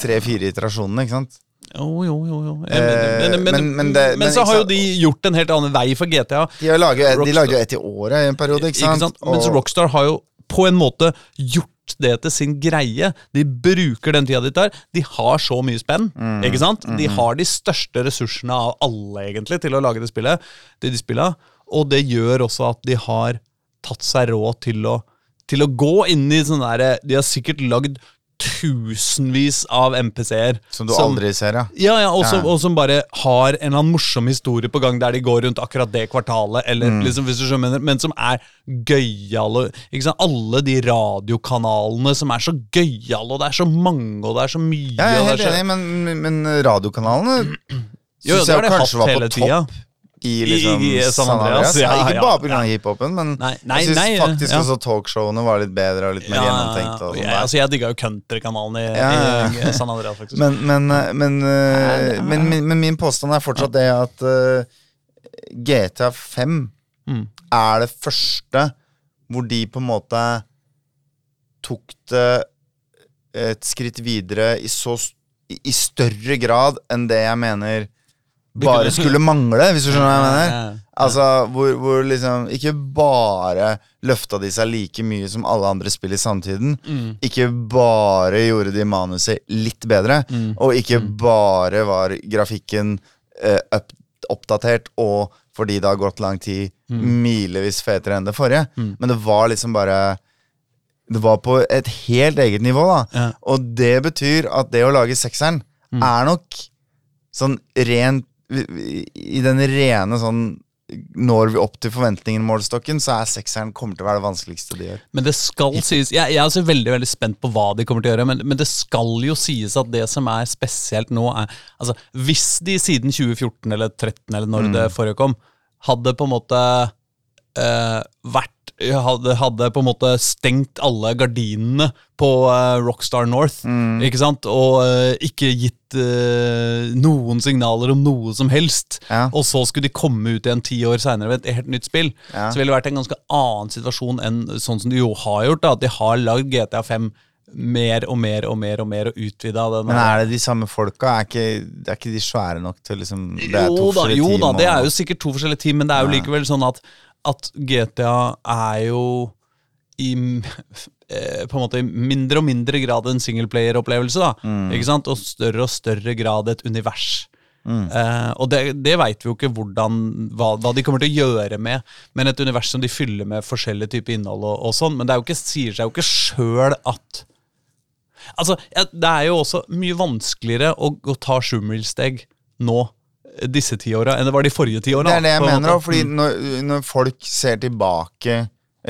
tre-fire iterasjonene, ikke sant? Jo, jo, jo. Eh, men, men, men, men- det- men så har jo de gjort en helt annen vei for GTA. De, har laget, de lager jo ett i året i en periode, ikke sant? Mens Og- Rockstar har jo på en måte gjort det til sin greie. De bruker den tida de tar. De har så mye spenn. Mm, ikke sant? De har de største ressursene av alle egentlig til å lage det spillet. Det de spiller. Og det gjør også at de har tatt seg råd til å, til å gå inn i sånn derre De har sikkert lagd tusenvis av MPC-er. Som du aldri ser, ja. Ja, ja, og, som, Ja. og som bare har en eller annen morsom historie på gang der de går rundt akkurat det kvartalet, eller Mm. liksom, hvis du skjønner, men som er gøyale. Alle de radiokanalene som er så gøyale, og det er så mange, og det er så mye. Ja, Jeg er helt enig, men, men radiokanalene syns jeg kanskje var på tida. I liksom I- i San Andreas, Ja, ja, ikke bare pga. ja. hiphopen, men Nei, nei, jeg syns faktisk ja. også talkshowene var litt bedre og litt mer gjennomtenkt. Og ja, sånn ja, altså, jeg digga jo countrykanalen i, i San Andreas, faktisk. Men, men, eh, men, eh, men, men, men min påstand er fortsatt det at uh, GTA 5 Mm. er det første hvor de på en måte tok det et skritt videre i så i, i større grad enn det jeg mener bare skulle mangle, hvis du skjønner hva jeg mener. Ja, ja. Altså, hvor, hvor liksom Ikke bare løfta de seg like mye som alle andre spill i samtiden. Mm. Ikke bare gjorde de manuset litt bedre, Mm. og ikke bare var grafikken eh, opp, oppdatert, og fordi det har gått lang tid, Mm. milevis fetere enn det forrige. Men det var liksom bare Det var på et helt eget nivå, da. Og det betyr at det å lage sekseren Mm. er nok sånn rent I den rene sånn Når vi opp til forventningen-målstokken, så er sekseren kommer til å være det vanskeligste de gjør. Men det skal sies Jeg, jeg er altså veldig veldig spent på hva de kommer til å gjøre, men, men det skal jo sies at det som er spesielt nå, er Altså, hvis de siden 2014 eller 2013 eller når det forekom, hadde på en måte øh, vært hadde, hadde på en måte stengt alle gardinene på uh, Rockstar North, ikke sant? Og uh, ikke gitt uh, noen signaler om noe som helst. Ja. Og så skulle de komme ut igjen ti år seinere med et helt nytt spill. Ja. Så ville det vært en ganske annen situasjon enn sånn som de jo har gjort. da, At de har lagd GTA 5 mer og mer og mer og mer og utvida den. Men er det de samme folka? Er ikke, er ikke de svære nok til liksom det er to da, forskjellige jo da, det er jo sikkert to forskjellige team, men det er jo likevel sånn at, at GTA er jo i eh, på en måte i mindre og mindre grad en singleplayer-opplevelse. da, Mm. ikke sant? Og større og større grad et univers. Eh, og det, det veit vi jo ikke hvordan, hva, hva de kommer til å gjøre med, men et univers som de fyller med forskjellig type innhold og, og sånn. Men det ikke, sier seg jo ikke sjøl at Altså, Det er jo også mye vanskeligere å, å ta sjumilssteg nå, disse ti åra, enn det var de forrige ti åra. Det er det jeg mener òg, fordi når, når folk ser tilbake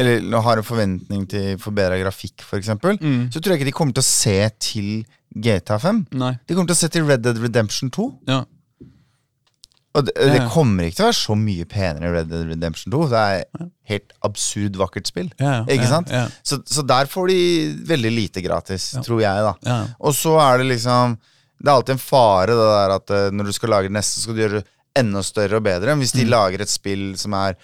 eller har en forventning til forbedra grafikk, f.eks., eksempel Mm. så tror jeg ikke de kommer til å se til GTA 5. Nei. De kommer til å se til Red Dead Redemption 2. Ja. Og det, det kommer ikke til å være så mye penere i Red Dead Redemption 2. Det er helt absurd vakkert spill. Ja, ja, Ikke sant? Så, så der får de veldig lite gratis, tror jeg, da. Ja. Og så er det liksom Det er alltid en fare det der at eh, når du skal lage det neste, skal du gjøre det enda større og bedre. Hvis Mm. de lager et spill som er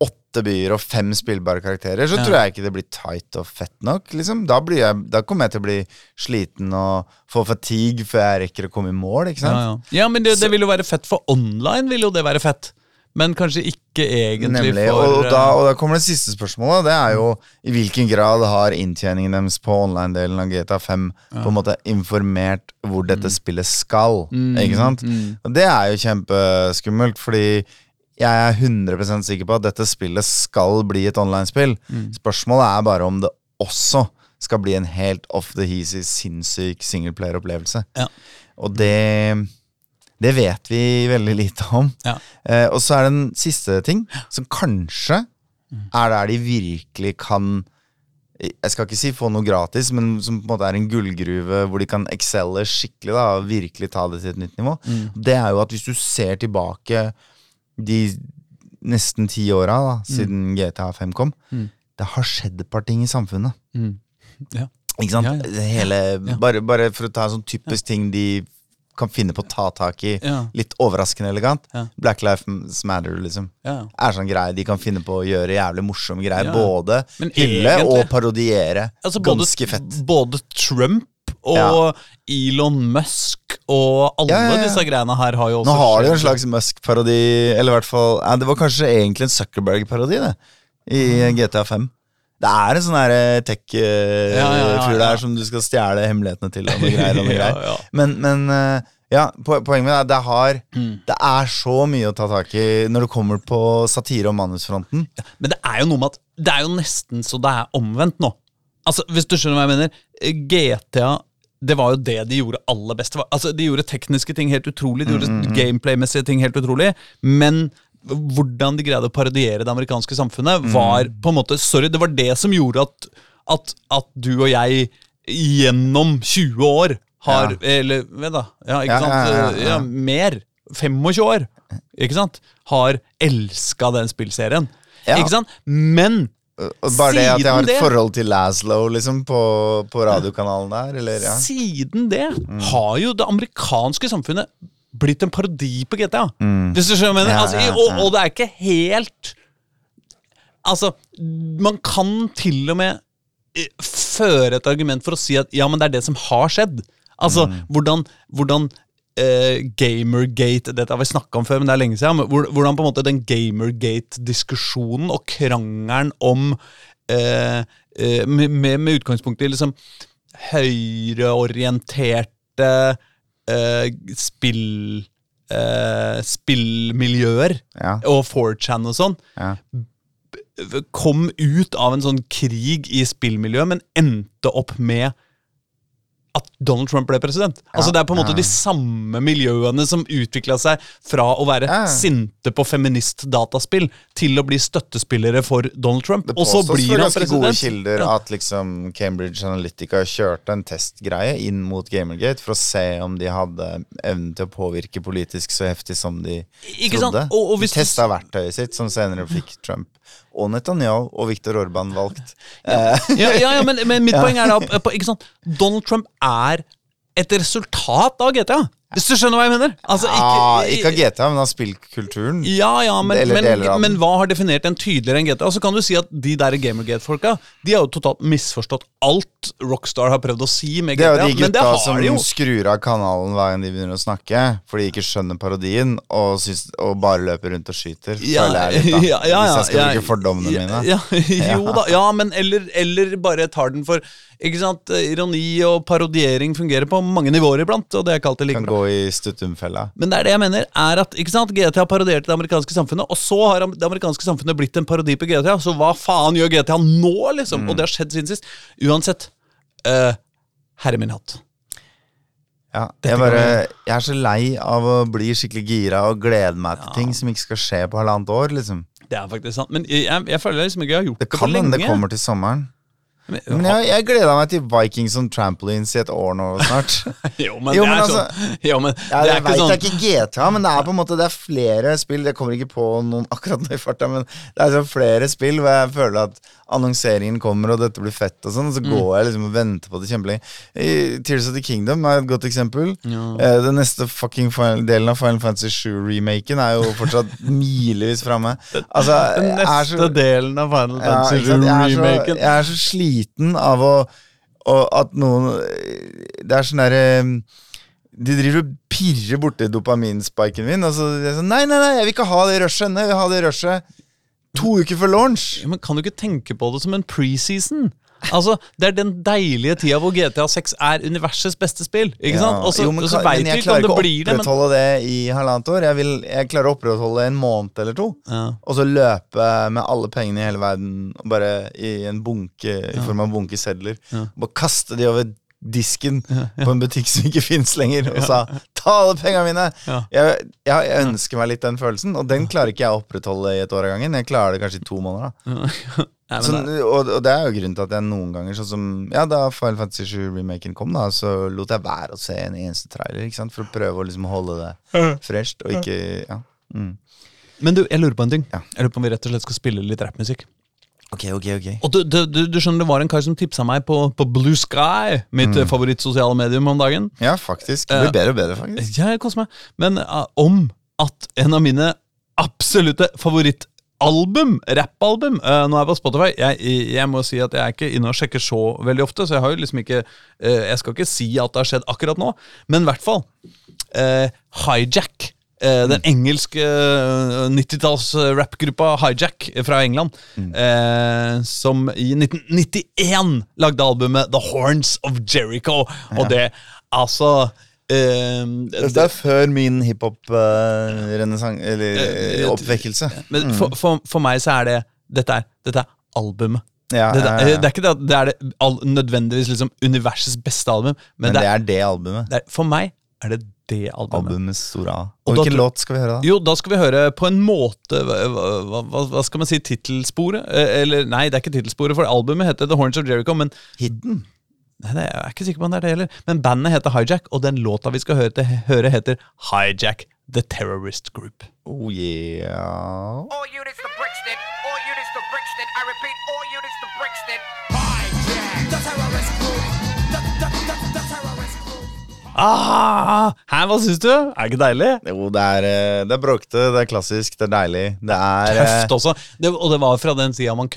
åtte byer og fem spillbare karakterer, så Ja. tror jeg ikke det blir tight og fett nok. Liksom. Da, blir jeg, da kommer jeg til å bli sliten og få fatigue før jeg rekker å komme i mål. Ja, ja. ja, men det, det vil jo være fett for online, vil jo det være fett. Men kanskje ikke egentlig Nemlig, for og, da, eh, og da kommer det siste spørsmålet. Det er jo i hvilken grad har inntjeningen deres på online-delen av GTA 5 på en måte informert hvor dette Mm. spillet skal. Ikke sant? Og det er jo kjempeskummelt, fordi jeg er 100 sikker på at dette spillet skal bli et online-spill. Mm. Spørsmålet er bare om det også skal bli en helt off the heasy, sinnssyk singleplayer-opplevelse. Ja. Og det det vet vi veldig lite om. Ja. Eh, og så er det en siste ting, som kanskje er der de virkelig kan Jeg skal ikke si få noe gratis, men som på en måte er en gullgruve hvor de kan excelle skikkelig. da, og Virkelig ta det til et nytt nivå. Det er jo at hvis du ser tilbake de nesten ti åra da, siden GTA 5 kom, det har skjedd et par ting i samfunnet. mm. ja. Ikke sant? Ja, ja. Hele, bare, bare for å ta en sånn typisk ting de kan finne på å ta tak i, Ja. litt overraskende elegant. Ja. Black Lives Matter, liksom. Ja. Er sånn greie de kan finne på å gjøre jævlig morsomme greier. Både Men hylle egentlig- og parodiere. Altså, både, Ganske fett. Både Trump og. Elon Musk og alle disse greiene her har jo også Nå har de jo en slags Musk-parodi, eller i hvert fall Det var kanskje egentlig en Zuckerberg-parodi, det. I GTA 5. Det er en sånn her tech-fyr Ja, ja, ja, ja. der som du skal stjele hemmelighetene til. Og noe greier, og noe greier. Men, men eh, ja, poenget mitt er det, har, Mm. det er så mye å ta tak i når det kommer på satire- og manusfronten. Men det er jo noe med at det er jo nesten så det er omvendt nå. Altså, Hvis du skjønner hva jeg mener. eh, GTA det var jo det de gjorde aller best. Altså, De gjorde tekniske ting helt utrolig, de gjorde gameplay-messige ting helt utrolig, men hvordan de greide å parodiere det amerikanske samfunnet, var på en måte Sorry, det var det som gjorde at, at, at du og jeg gjennom 20 år har Ja. Eller vet da, ja, ikke Ja, sant? ja, mer. 25 år. Ikke sant? Har elska den spillserien. Ikke sant? Men bare det at jeg har et forhold til Laszlo liksom, på, på radiokanalen der, eller ja. siden det har jo det amerikanske samfunnet blitt en parodi på GTA. Hvis du skjønner? Ja, altså, ja, og, og det er ikke helt Altså, man kan til og med eh, føre et argument for å si at ja, men det er det som har skjedd. Altså, hvordan, hvordan eh, Gamergate Dette har vi snakka om før, men det er lenge siden. Men hvordan på en måte den Gamergate-diskusjonen og krangelen om eh, eh, med, med, med utgangspunkt i liksom høyreorienterte spill... Eh, spillmiljøer Ja. og 4chan og sånn Ja. kom ut av en sånn krig i spillmiljøet, men endte opp med at Donald Trump ble president. Altså Det er på en måte ja. de samme miljøene som utvikla seg fra å være Ja. sinte på feminist-dataspill til å bli støttespillere for Donald Trump. Og så blir han president. gode kilder at liksom Cambridge Analytica kjørte en testgreie inn mot Gamergate for å se om de hadde evnen til å påvirke politisk så heftig som de Ikke sant? trodde. Og- og hvis de testa verktøyet sitt, som senere fikk Trump og Netanyahu og Viktor Orban valgt. Ja, ja, ja, men, men mitt poeng er da? Donald Trump er et resultat av GTA. Hvis du skjønner hva jeg mener? Altså, ah, ikke av GTA, men av spillkulturen. Ja, ja, men, Eller men, den. men hva har definert en tydeligere enn GTA? Og så kan du si at de der Gamergate-folka De har jo totalt misforstått alt Rockstar har prøvd å si med GTA. Det er jo de gutta som de skrur av kanalen hver gang de begynner å snakke, for de ikke skjønner parodien, og, syns, og bare løper rundt og skyter. Ja, jeg litt, da. ja, ja, Hvis jeg skal ja, bruke fordommene ja, mine. Ja, jo da, ja, men eller, eller bare tar den for Ikke sant, Ironi og parodiering fungerer på mange nivåer iblant, og det er ikke alltid like bra. I stuttumfella. Men det er det jeg mener, er at ikke sant, GTA parodierte det amerikanske samfunnet, og så har det amerikanske samfunnet blitt en parodi på GTA, så hva faen gjør GTA nå, liksom? Mm. Og det har skjedd siden sist. Uansett, uh, herre min hatt. Ja, jeg, bare, jeg er så lei av å bli skikkelig gira og glede meg til ting som ikke skal skje på halvannet år. liksom Det er faktisk sant. Men jeg, jeg, føler liksom ikke jeg har gjort Det det, kan på lenge. hende det kommer til sommeren. Men, Men jeg, jeg gleda meg til Vikings on trampolines i et år nå snart. jo, men Jo, det er altså- sånn Jo, men Ja, det er jeg ikke sånn det er ikke GTA, men det er på en måte Det er flere spill Jeg kommer ikke på noen akkurat nå i farta, men det er så flere spill hvor jeg føler at annonseringen kommer, og dette blir fett, og sånn, og Mm. så går jeg liksom og venter på det kjempelenge. Tears of the Kingdom er et godt eksempel. Ja. Eh, Den neste fucking final, delen av Final Fantasy 7-remaken er jo fortsatt milevis framme. Altså, Den neste så- delen av Final Fantasy 7-remaken. Ja, jeg, jeg er så sliten av å og at noen Det er sånn derre De driver og pirrer borti dopaminspiken min, og så er sånn Nei, nei, nei, jeg vil ikke ha det rushet Nei, Jeg vil ha det rushet to uker før launch. Ja, men Kan du ikke tenke på det som en preseason? Altså, Det er den deilige tida hvor GTA 6 er universets beste spill. Ikke? Ja, sant? Også, jo, men og så veit men jeg klarer det ikke å det. Men, opprettholde det i halvannet år. Jeg, vil, jeg klarer å opprettholde en måned eller to. ja. Og så løpe med alle pengene i hele verden bare i en bunke i form av en bunke sedler. Ja. Bare kaste de over disken på en butikk som ikke fins lenger, og sa 'ta alle pengene mine'. Ja. Jeg, jeg ønsker meg litt den følelsen, og den klarer ikke jeg å opprettholde i et år av gangen. Jeg klarer det kanskje i to måneder. da Nei, Sånn, og, og det er jo grunnen til at jeg noen ganger, sånn som Ja, da Final Fantasy 7-remaken kom, da så lot jeg være å se en eneste trailer, ikke sant, for å prøve å liksom holde det fresht, og ikke Ja. Mm. Men du, jeg lurer på en ting. Ja. Jeg lurer på om vi rett og slett skal spille litt rappmusikk. Ok, ok, ok. Og du, du, du, du skjønner, Det var en kar som tipsa meg på, på Blue Sky, mitt Mm. mm. favorittsosiale medium om dagen. Ja, faktisk. Det blir bedre og bedre, faktisk. Ja, jeg koser meg. Men uh, om at en av mine absolutte favorittalbum, rappalbum uh, Nå er jeg på Spotify. Jeg, jeg må si at jeg er ikke inne og sjekker så veldig ofte, så jeg har jo liksom ikke uh, Jeg skal ikke si at det har skjedd akkurat nå, men i hvert fall. Uh, Hijack. Uh, den engelske uh, 90-talls-rappgruppa Hijack fra England. uh, som i 1991 lagde albumet The Horns of Jericho. Og det, altså uh, Det er før min hiphop-renessanse Eller uh, eh, oppvekkelse. Men for, for, for meg så er det Dette er, dette er albumet. Ja, Det, det, det er ikke det at det er det all, nødvendigvis liksom universets beste album, men, Men det er, det albumet. er, for meg er det det albumet. Albumets store A. Og Og hvilken låt skal vi høre, da? Jo, da skal vi høre på en måte Hva, hva, hva- skal man si? Tittelsporet? Eh, Eller nei, det er ikke tittelsporet, for albumet heter The Horns of Jericho. Men Hidden. Nei, det er jeg er ikke sikker på om det er det heller. Men bandet heter Hijack, og den låta vi skal høre, til, høre heter Hijack The Terrorist Group. Oh yeah. All units to Brixton. All units to Brixton. I repeat, all units to Brixton. Hijack. The terrorist group. The, the, the, the terrorist group. Ah, hæ, hva syns du? Er det ikke deilig? Jo, det er, eh, det er bråkete, det er klassisk, det er deilig. Det er eh, Tøft også. Det, og det var fra den sida man,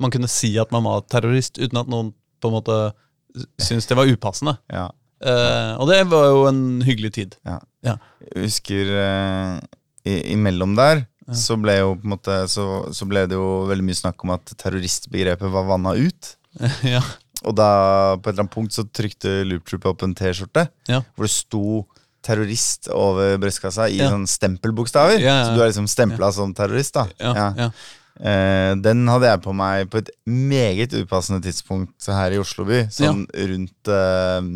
man kunne si at man var terrorist uten at noen på en måte syntes det var upassende. Ja. Uh, og det var jo en hyggelig tid. ja. Ja. Jeg husker uh, i, imellom der så ble jo på en måte så, så ble det jo veldig mye snakk om at terroristbegrepet var vanna ut. ja. Og da på et eller annet punkt så trykte Loop Troop opp en T-skjorte Ja. hvor det sto terrorist over brystkassa i Ja. sånn stempelbokstaver. Ja, ja. Så du er liksom stempla som terrorist, da. Ja, ja. Eh, den hadde jeg på meg på et meget upassende tidspunkt her i Oslo by. Sånn rundt eh,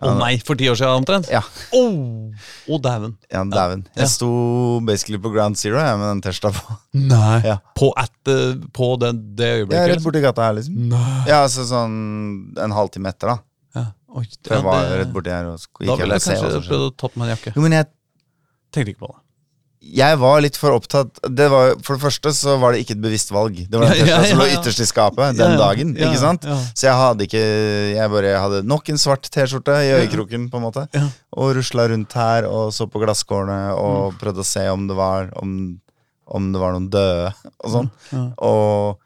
Å nei, for ti år siden omtrent? Ja, Oh, oh, dæven. ja dæven. Ja. Jeg sto basically på ground zero jeg, med den T-skjorta på. Nei. Ja. På, at, eh, på det, det øyeblikket? Ja, rett borti gata her, liksom. Nei. Ja, altså sånn en halvtime etter, da. Ja. Oi, For jeg ja, var det- rett borti her og sk- Da gikk ville se kanskje prøvd å ta på meg en jakke. Jo, men jeg Tenkte ikke på det. Jeg var litt for opptatt det var, For det første så var det ikke et bevisst valg. Det var det Ja, ja, T-skjorta som lå ja, ja. ytterst i skapet den Ja, ja. dagen. Ja, ikke sant? ja. Så jeg hadde ikke Jeg bare hadde nok en svart T-skjorte i øyekroken, på en måte. Ja. Og rusla rundt her og så på glasskårene Mm. og prøvde å se om det var Om, om det var noen døde og sånn. Ja. Og,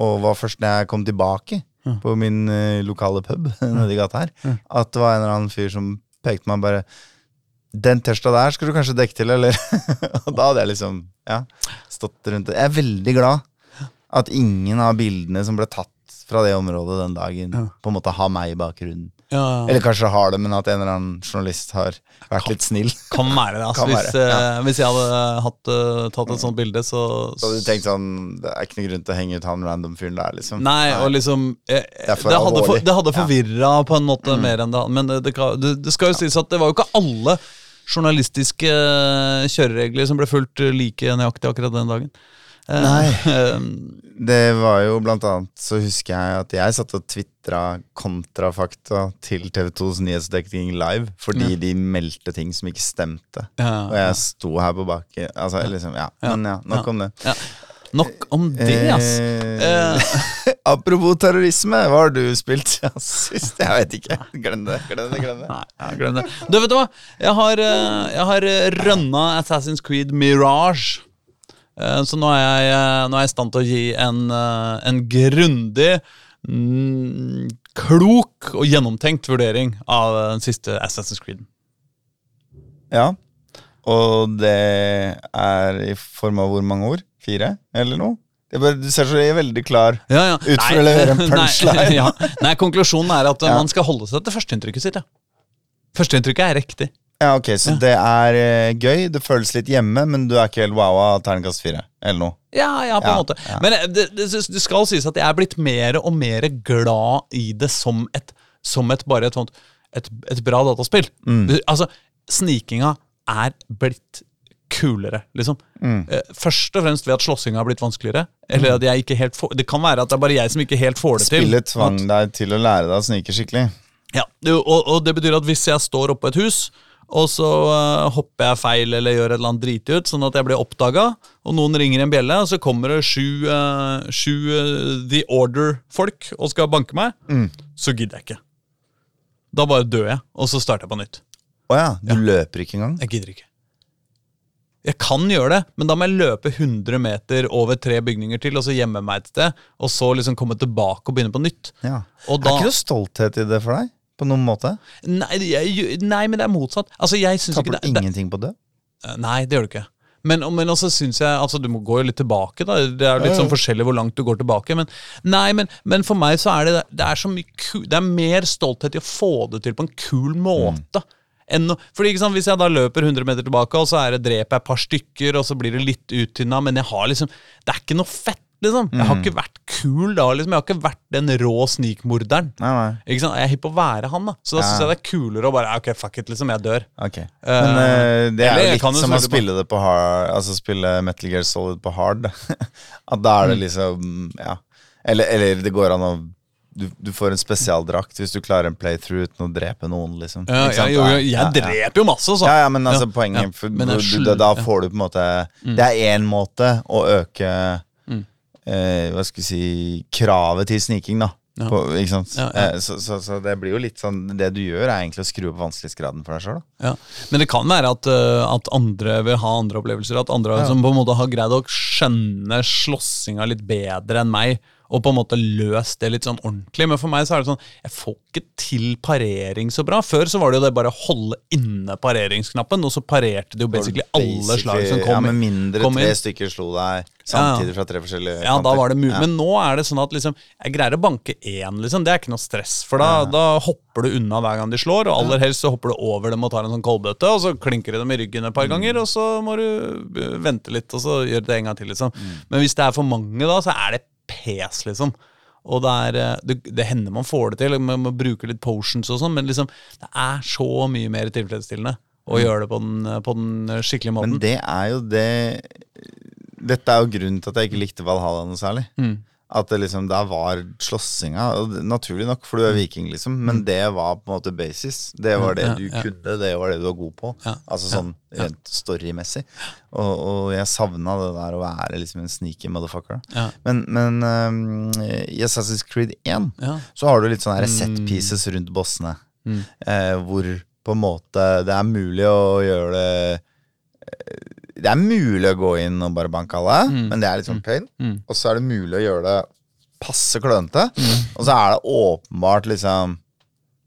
og var først når jeg kom tilbake Ja. på min eh, lokale pub nede i gata her, at det var en eller annen fyr som pekte meg bare den T-skjorta der skal du kanskje dekke til, eller? og da hadde jeg liksom ja, stått rundt det. Jeg er veldig glad at ingen av bildene som ble tatt fra det området den dagen, Ja. på en måte har meg i bakgrunnen. Ja, Eller kanskje har det, men at en eller annen journalist har vært litt snill. kan være det. Altså, Kan hvis, være, eh, hvis jeg hadde hatt, eh, tatt et sånt bilde, så, Så hadde du tenkt sånn Det er ikke noe grunn til å henge ut han random fyren der, liksom. Nei, og liksom jeg, er Det hadde, for, alvorlig. det hadde Ja. Mm. forvirra på en måte mer enn det Men det, det, det skal jo sies at det var jo ikke alle journalistiske eh, kjøreregler som ble fulgt eh, like nøyaktig akkurat den dagen. Eh, Nei. eh, Det var jo blant annet Så husker jeg at jeg satt og tvitra kontrafakta til TV2s nyhetsdekning live fordi de meldte ting som ikke stemte. ja, Og jeg sto her på bakken Altså, liksom, ja. Men ja, nok Ja. om det. Nok om det, ass. Eh, apropos terrorisme, hva har du spilt sist? Jeg vet ikke. Glem det. glem det, glem det. Nei, ja, glem det. Du, vet du hva? Jeg har, eh, jeg har eh, rønna Assassin's Creed Mirage. Eh, Så nå er, jeg, eh, nå er jeg i stand til å gi en, eh, en grundig, mm, klok og gjennomtenkt vurdering av eh, den siste Assassin's Creed. Ja. Og det er i form av hvor mange ord? Fire, eller noe? Det bare, du ser så veldig klar Ja, ja. Ut for å levere en punchline. Nei, ja. Nei, konklusjonen er at man skal holde seg til førsteinntrykket sitt. Ja. Førsteinntrykket er riktig. Ja, ok, Så det er eh, gøy, det føles litt hjemme, men du er ikke helt wow av terningkast fire? Eller noe? Ja, ja, på en måte. Men eh, det, det, det skal sies at jeg er blitt mer og mer glad i det som et, som et bare et, sånt, et, et bra dataspill. Mm. Altså, snikinga er blitt kulere, liksom. Mm. Eh, Først og fremst ved at slåssinga har blitt vanskeligere. Eller at jeg ikke helt får, Det kan være at det er bare jeg som ikke helt får det til. Spillet tvang deg til å lære deg å snike skikkelig. Ja, og, og det betyr at hvis jeg står oppå et hus, og så uh, hopper jeg feil eller gjør et eller annet driti ut, sånn at jeg blir oppdaga, og noen ringer en bjelle, og så kommer det sju, uh, sju uh, The Order-folk og skal banke meg, så gidder jeg ikke. Da bare dør jeg, og så starter jeg på nytt. Å ja, du løper ikke engang? Jeg gidder ikke. Jeg kan gjøre det, men da må jeg løpe 100 meter over tre bygninger til, og så gjemme meg et sted, og så liksom komme tilbake og begynne på nytt. Ja. Og Er ikke noe stolthet i det for deg? På noen måte? nei, jeg, nei, men det er motsatt. Altså, jeg synes ikke Taper det, du det, ingenting på det? Eh, Nei, det gjør du ikke. Men, men også synes jeg Altså, du må gå litt tilbake, da. Det er jo litt sånn forskjellig hvor langt du går tilbake. Men nei, men, men for meg så er det Det er så mye Det er mer stolthet i å få det til på en kul måte. Enn fordi ikke sant, Hvis jeg da løper 100 meter tilbake, og så er det dreper jeg et par stykker, og så blir det litt uttynna, men jeg har liksom Det er ikke noe fett, liksom. Jeg har ikke vært kul da, liksom. Jeg har ikke vært den rå snikmorderen. Nei, nei. Ikke sant? Jeg er hypp på å være han, da. Så da Ja. syns jeg det er kulere å bare Ok, fuck it, liksom. Jeg dør. Ok. Men uh, det er jo litt som å spille det på hard Altså spille Metal Gear Solid på hard. At da Mm. er det liksom Ja. Eller, eller det går an å du, du får en spesialdrakt hvis du klarer en playthrough uten å drepe noen, liksom. Ja, jeg, jo, jeg ja. dreper jo masse, så. Ja, ja, men altså poenget for, Men du, jeg du, Da får du på en måte Det er én måte å øke Mm. eh, Hva skal vi si kravet til sniking, da. På, ikke sant? Eh, Så, så, så det blir jo litt sånn Det du gjør, er egentlig å skru opp vanskelighetsgraden for deg sjøl. Ja. Men det kan være at, uh, at andre vil ha andre opplevelser. At andre som på en måte har greid å skjønne slåssinga litt bedre enn meg. Og på en måte løst det litt sånn ordentlig. Men for meg så er det sånn Jeg får ikke til parering så bra. Før så var det jo det bare å holde inne pareringsknappen, og så parerte det jo basically alle slag som kom, inn. Ja, med mindre kom tre stykker slo deg samtidig fra tre forskjellige Ja, da var det mulig. Ja. Men nå er det sånn at liksom, jeg greier å banke én, liksom. Det er ikke noe stress. For da, da hopper du unna hver gang de slår, og aller helst så hopper du over dem og tar en sånn koldbøtte, og så klinker du dem i ryggen et par Mm. ganger, og så må du uh, vente litt, og så gjør det en gang til, liksom. Mm. Men hvis det er for mange, da, så er det pes, liksom. Og det, er, uh, det, det hender man får det til, man må bruke litt potions og sånn, men liksom, det er så mye mer tilfredsstillende å gjøre det på den, på den skikkelige måten. Mm. Men det er jo det Dette er jo grunnen til at jeg ikke likte Valhalla noe særlig. Mm. At det liksom der var slåssinga. Naturlig nok, for du er viking, liksom. Men det var på en måte basis. Det var det Mm. Du kunne, det var det du var god på. Altså sånn rent storymessig. Og, og jeg savna det der å være liksom en sneaky motherfucker. Men, men um, i Assassin's Creed 1 Ja. så har du litt sånne set Mm. pieces rundt bossene. Eh, hvor på en måte det er mulig å gjøre det Det er mulig å gå inn og bare banke alle, men det er litt sånn pain. Mm. Og så er det mulig å gjøre det passe klønete. Og så er det åpenbart liksom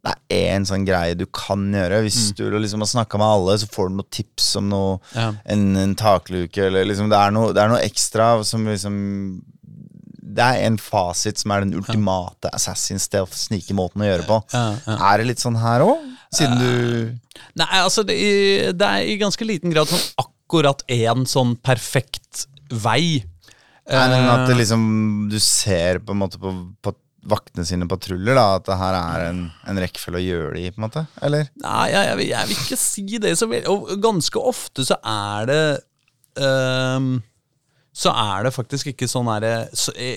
Det er én sånn greie du kan gjøre. Hvis du liksom har snakka med alle, så får du noen tips om noe Ja. en, en takluke, eller liksom det er, noe, det er noe ekstra som liksom Det er en fasit som er den ultimate assassin stealth snike måten å gjøre på. Ja, ja. Er det litt sånn her òg? Siden du Nei, altså det, det er i ganske liten grad sånn akkurat én sånn perfekt vei. Nei, men at det Eh, liksom Du ser på en måte på, på vaktene sine patruljer, da, at det her er en, en rekkefølge å gjøre det i, på en måte? Eller? Nei, jeg, jeg, vil- jeg vil ikke si det så Og ganske ofte så er det ehm, så er det faktisk ikke sånn her,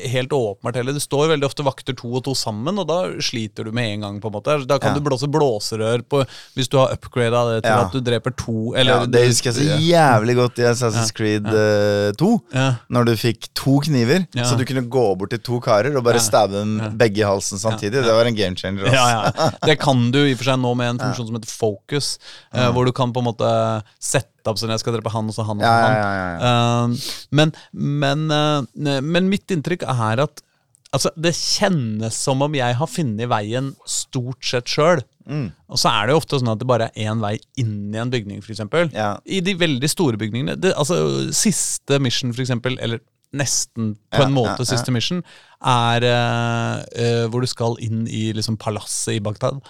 helt åpenbart heller. Det står veldig ofte vakter to og to sammen, og da sliter du med en gang. på en måte Da kan Ja. du blåse blåserør på hvis du har upgrada det til Ja. at du dreper to. Eller, Ja, det husker jeg så jævlig godt i Assassin's Creed uh, 2. Ja. Når du fikk to kniver, så du kunne gå bort til to karer og bare stabbe dem begge i halsen samtidig. Det var en game changer. Også. Ja, ja. Det kan du i og for seg nå med en funksjon som heter focus, eh, hvor du kan på en måte sette opp sånn jeg skal drepe han og så han og så Ja, han. Eh, men, men, uh, men mitt inntrykk er at altså, det kjennes som om jeg har funnet veien stort sett sjøl. Mm. Og så er det jo ofte sånn at det bare er én vei inn i en bygning, f.eks. Ja. I de veldig store bygningene. Det, altså, siste mission, f.eks., eller nesten på Ja, en måte ja. siste mission, er uh, uh, hvor du skal inn i liksom palasset i Bagdad.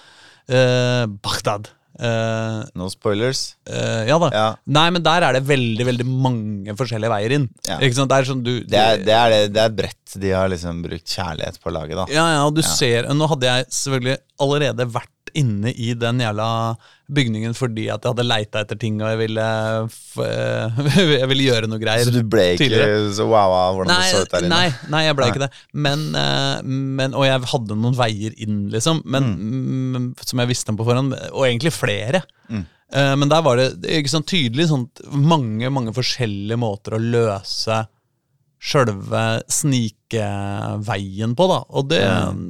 Uh, Bagdad. Eh, No spoilers. Uh, ja da. Ja. Nei, men der er det veldig veldig mange forskjellige veier inn. Ja. Ikke sant? Det er sånn du Det er, det, er det, det er bredt. De har liksom brukt kjærlighet på laget, da. Ja, ja, og du ser Nå hadde jeg selvfølgelig allerede vært inne i den jævla bygningen fordi at jeg hadde leita etter ting, og jeg ville, f jeg ville gjøre noe greier. Så du ble ikke tidligere. så wow av hvordan Nei, det så ut der inne? nei, nei, jeg ble Nei. ikke det. Men, eh, men, og jeg hadde noen veier inn, liksom, men, mm, som jeg visste om på forhånd. Og egentlig flere. Mm. men der var det ikke sånn tydelig sånn, mange mange forskjellige måter å løse sjølve snikeveien på, da. Og det,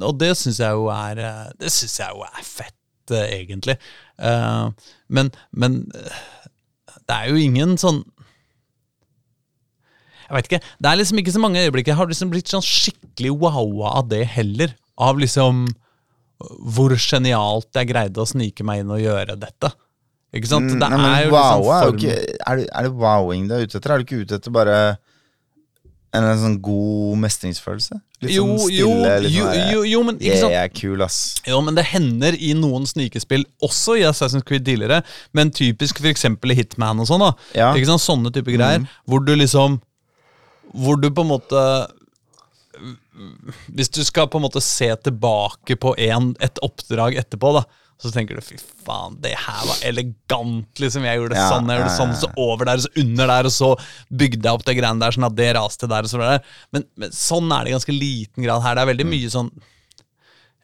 og det syns jeg jo er eh, Det synes jeg jo er fett, eh, egentlig. Eh, men, men eh, det er jo ingen sånn Jeg vet ikke. Det er liksom ikke så mange øyeblikk. Jeg har liksom blitt sånn skikkelig wowa av det heller. Av liksom hvor genialt jeg greide å snike meg inn og gjøre dette. Ikke sant? Mm, Det nei, men er jo wow, liksom er, jo ikke, er, det, er det wowing du er ute etter? Er du ikke ute etter bare en, en sånn god mestringsfølelse? Litt Jo, sånn jo, stille, litt jo, sånn jo, jo, men ikke Jeg sant? er kul, ass. Jo, men det hender i noen snikespill, også i Assassin's Creed tidligere, men typisk eksempel i Hitman og sånn, da. Ja. Ikke sant? Sånne type greier, hvor du liksom Hvor du på en måte Hvis du skal på en måte se tilbake på en, et oppdrag etterpå, da, så tenker du fy faen, det her var elegant, liksom. Jeg gjorde det Ja, sånn, jeg gjorde det sånn, så over der, og så under der, og så bygde jeg opp det greiene der, sånn at det raste der, og så der. Men, men sånn er det i ganske liten grad her. Det er Mm. veldig mye sånn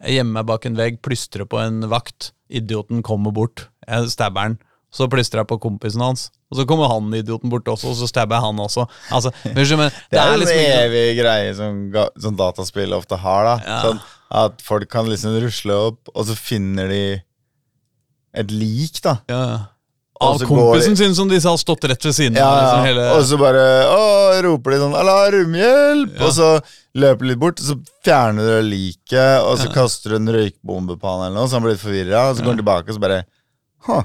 jeg gjemmer meg bak en vegg, plystrer på en vakt. Idioten kommer bort. Jeg stabber han. Så plystrer jeg på kompisen hans. Og så kommer han idioten bort også, og så stabber jeg han også. Altså, men, Det er jo liksom en evig greie som, som dataspill ofte har. da Ja. sånn, At folk kan liksom rusle opp, og så finner de et lik, da. Ja. Av kompisen går- sin som disse har stått rett ved siden Ja, av. Liksom, hele... Og så bare å, roper de sånn 'alarm, hjelp!' Ja. Og så løper de litt bort, og så fjerner du liket, og så kaster du en røykbombe på han eller noe, så han blir litt forvirra, og så går han tilbake og så bare 'Hå,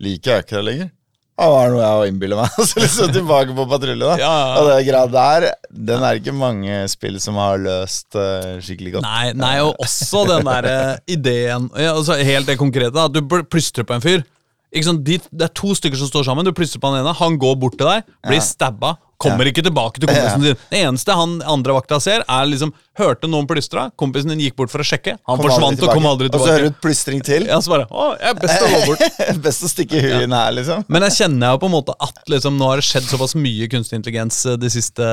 liket er ikke der lenger'. Det var noe jeg innbiller meg. Så liksom tilbake på patrulje, da. Ja, ja. Og det grad der, den er ikke mange spill som har løst uh, skikkelig godt. Nei, nei, og også den der eh, ideen ja, altså Helt det konkrete, da, du plystrer på en fyr. Sant? De, det er to stykker som står sammen. Du plystrer på han ene, han går bort til deg, blir Ja. stabba, kommer Ja. ikke tilbake til kompisen din. Det eneste han andre vakta ser, er liksom Hørte noen plystra, kompisen din gikk bort for å sjekke, han Kom forsvant og kom aldri tilbake. Og så hører du et plystring til. Ja, så bare Å, jeg er best å gå bort. Best å stikke huet inn her, liksom. Men jeg kjenner jo på en måte at liksom, nå har det skjedd såpass mye kunstig intelligens eh, det siste,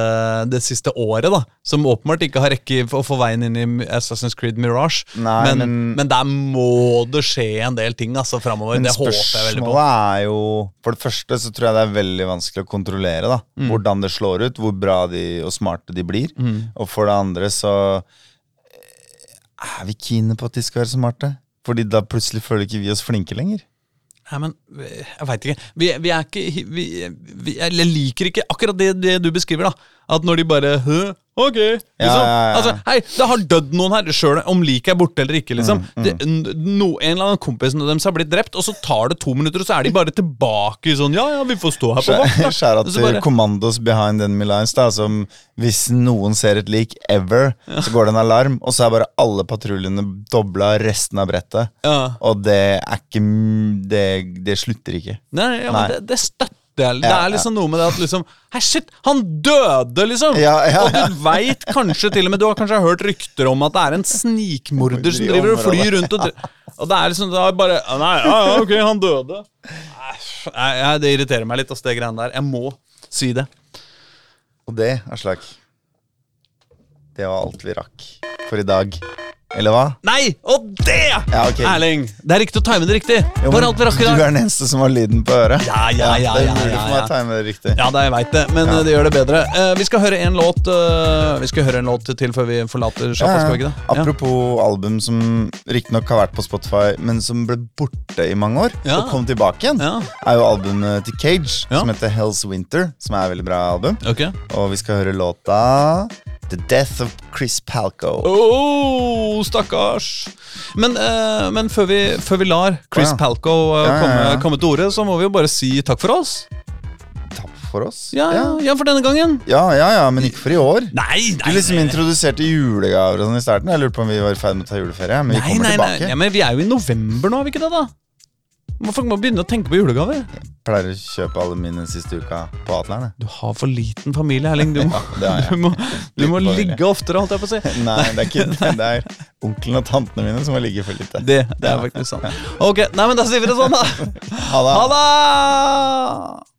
det siste året, da som åpenbart ikke har rekke å få veien inn i Assassin's Creed Mirage. Nei, men, men- men der må det skje en del ting altså, framover. Det håper jeg veldig på. spørsmålet er jo For det første så tror jeg det er veldig vanskelig å kontrollere da Mm. hvordan det slår ut, hvor bra de og smarte de blir. Og for det andre så er vi keene på at de skal være smarte. Fordi da plutselig føler ikke vi oss flinke lenger. Nei, men eh, jeg veit ikke. Vi, vi er ikke vi, vi, Jeg liker ikke akkurat det, det du beskriver, da. At når de bare Hø, ok. Liksom. Ja, ja, ja. Altså, hei, det har dødd noen her, sjøl om liket er borte eller ikke. liksom Mm, Det, no, En eller annen kompisen dem har blitt drept, og så tar det to minutter, og så er de bare tilbake sånn Ja, ja, vi får stå her på vakt. Skjæra til bare- Commandos behind enemy lines. da Som Hvis noen ser et lik ever, så går det en alarm, og så er bare alle patruljene dobla resten av brettet. Ja. Og det er ikke Det, det slutter ikke. Nei, ja, Nei. men det, det støtter Det Ja, er liksom noe med det at liksom Hei, shit, han døde, liksom! Og du veit kanskje til og med Du har kanskje hørt rykter om at det er en snikmorder som driver og flyr rundt og Og det er liksom det er bare Nei, ja, ja, ok, han døde. Nei, det irriterer meg litt, ass, det greiene der. Jeg må si det. Og det, Aslak Det var alt vi rakk for i dag. Eller hva? Nei! Og det! Ja, okay. Erling! Det er riktig å time det riktig. Jo, Bare alt vi rakk i Du er den eneste som har lyden på øret. Ja, ja, ja, ja Det er mulig for meg å time det riktig. Ja, det jeg vet det, men eh, det gjør det bedre. Uh, vi skal høre en låt uh, Vi skal høre en låt til før vi forlater sjappa, skal vi ikke det? Ja. Apropos album som riktignok har vært på Spotify, men som ble borte i mange år, og kom tilbake igjen, er jo albumet til Cage, som heter Hell's Winter, som er et veldig bra album. Okay. Og vi skal høre låta The Death of Chris Palco. Oh, stakkars. Men, eh, men før, vi, før vi lar Chris Ja. Palco eh, Ja, komme, komme til orde, så må vi jo bare si takk for oss. Takk for oss. Ja, ja, for denne gangen. ja, ja, ja, men ikke for i år. Nei, Du liksom introduserte julegaver og sånn i starten. Jeg lurte på om vi var i ferd med å ta juleferie, men vi nei, kommer nei, nei. tilbake. Ja, men vi er jo i november nå, er vi ikke det, da? Må folk må begynne å tenke på julegaver. Jeg Pleier å kjøpe alle mine siste uka på Atleren. Du har for liten familie, Erling. Du må, Ja, det har jeg. du må, du må ligge oftere, holdt jeg på å si. Nei, det er ikke det. Det er onkelen og tantene mine som må ligge for lite. Det, det er faktisk sant. Ok, nei, men da sier vi det sånn, da. Ha det. Ha det!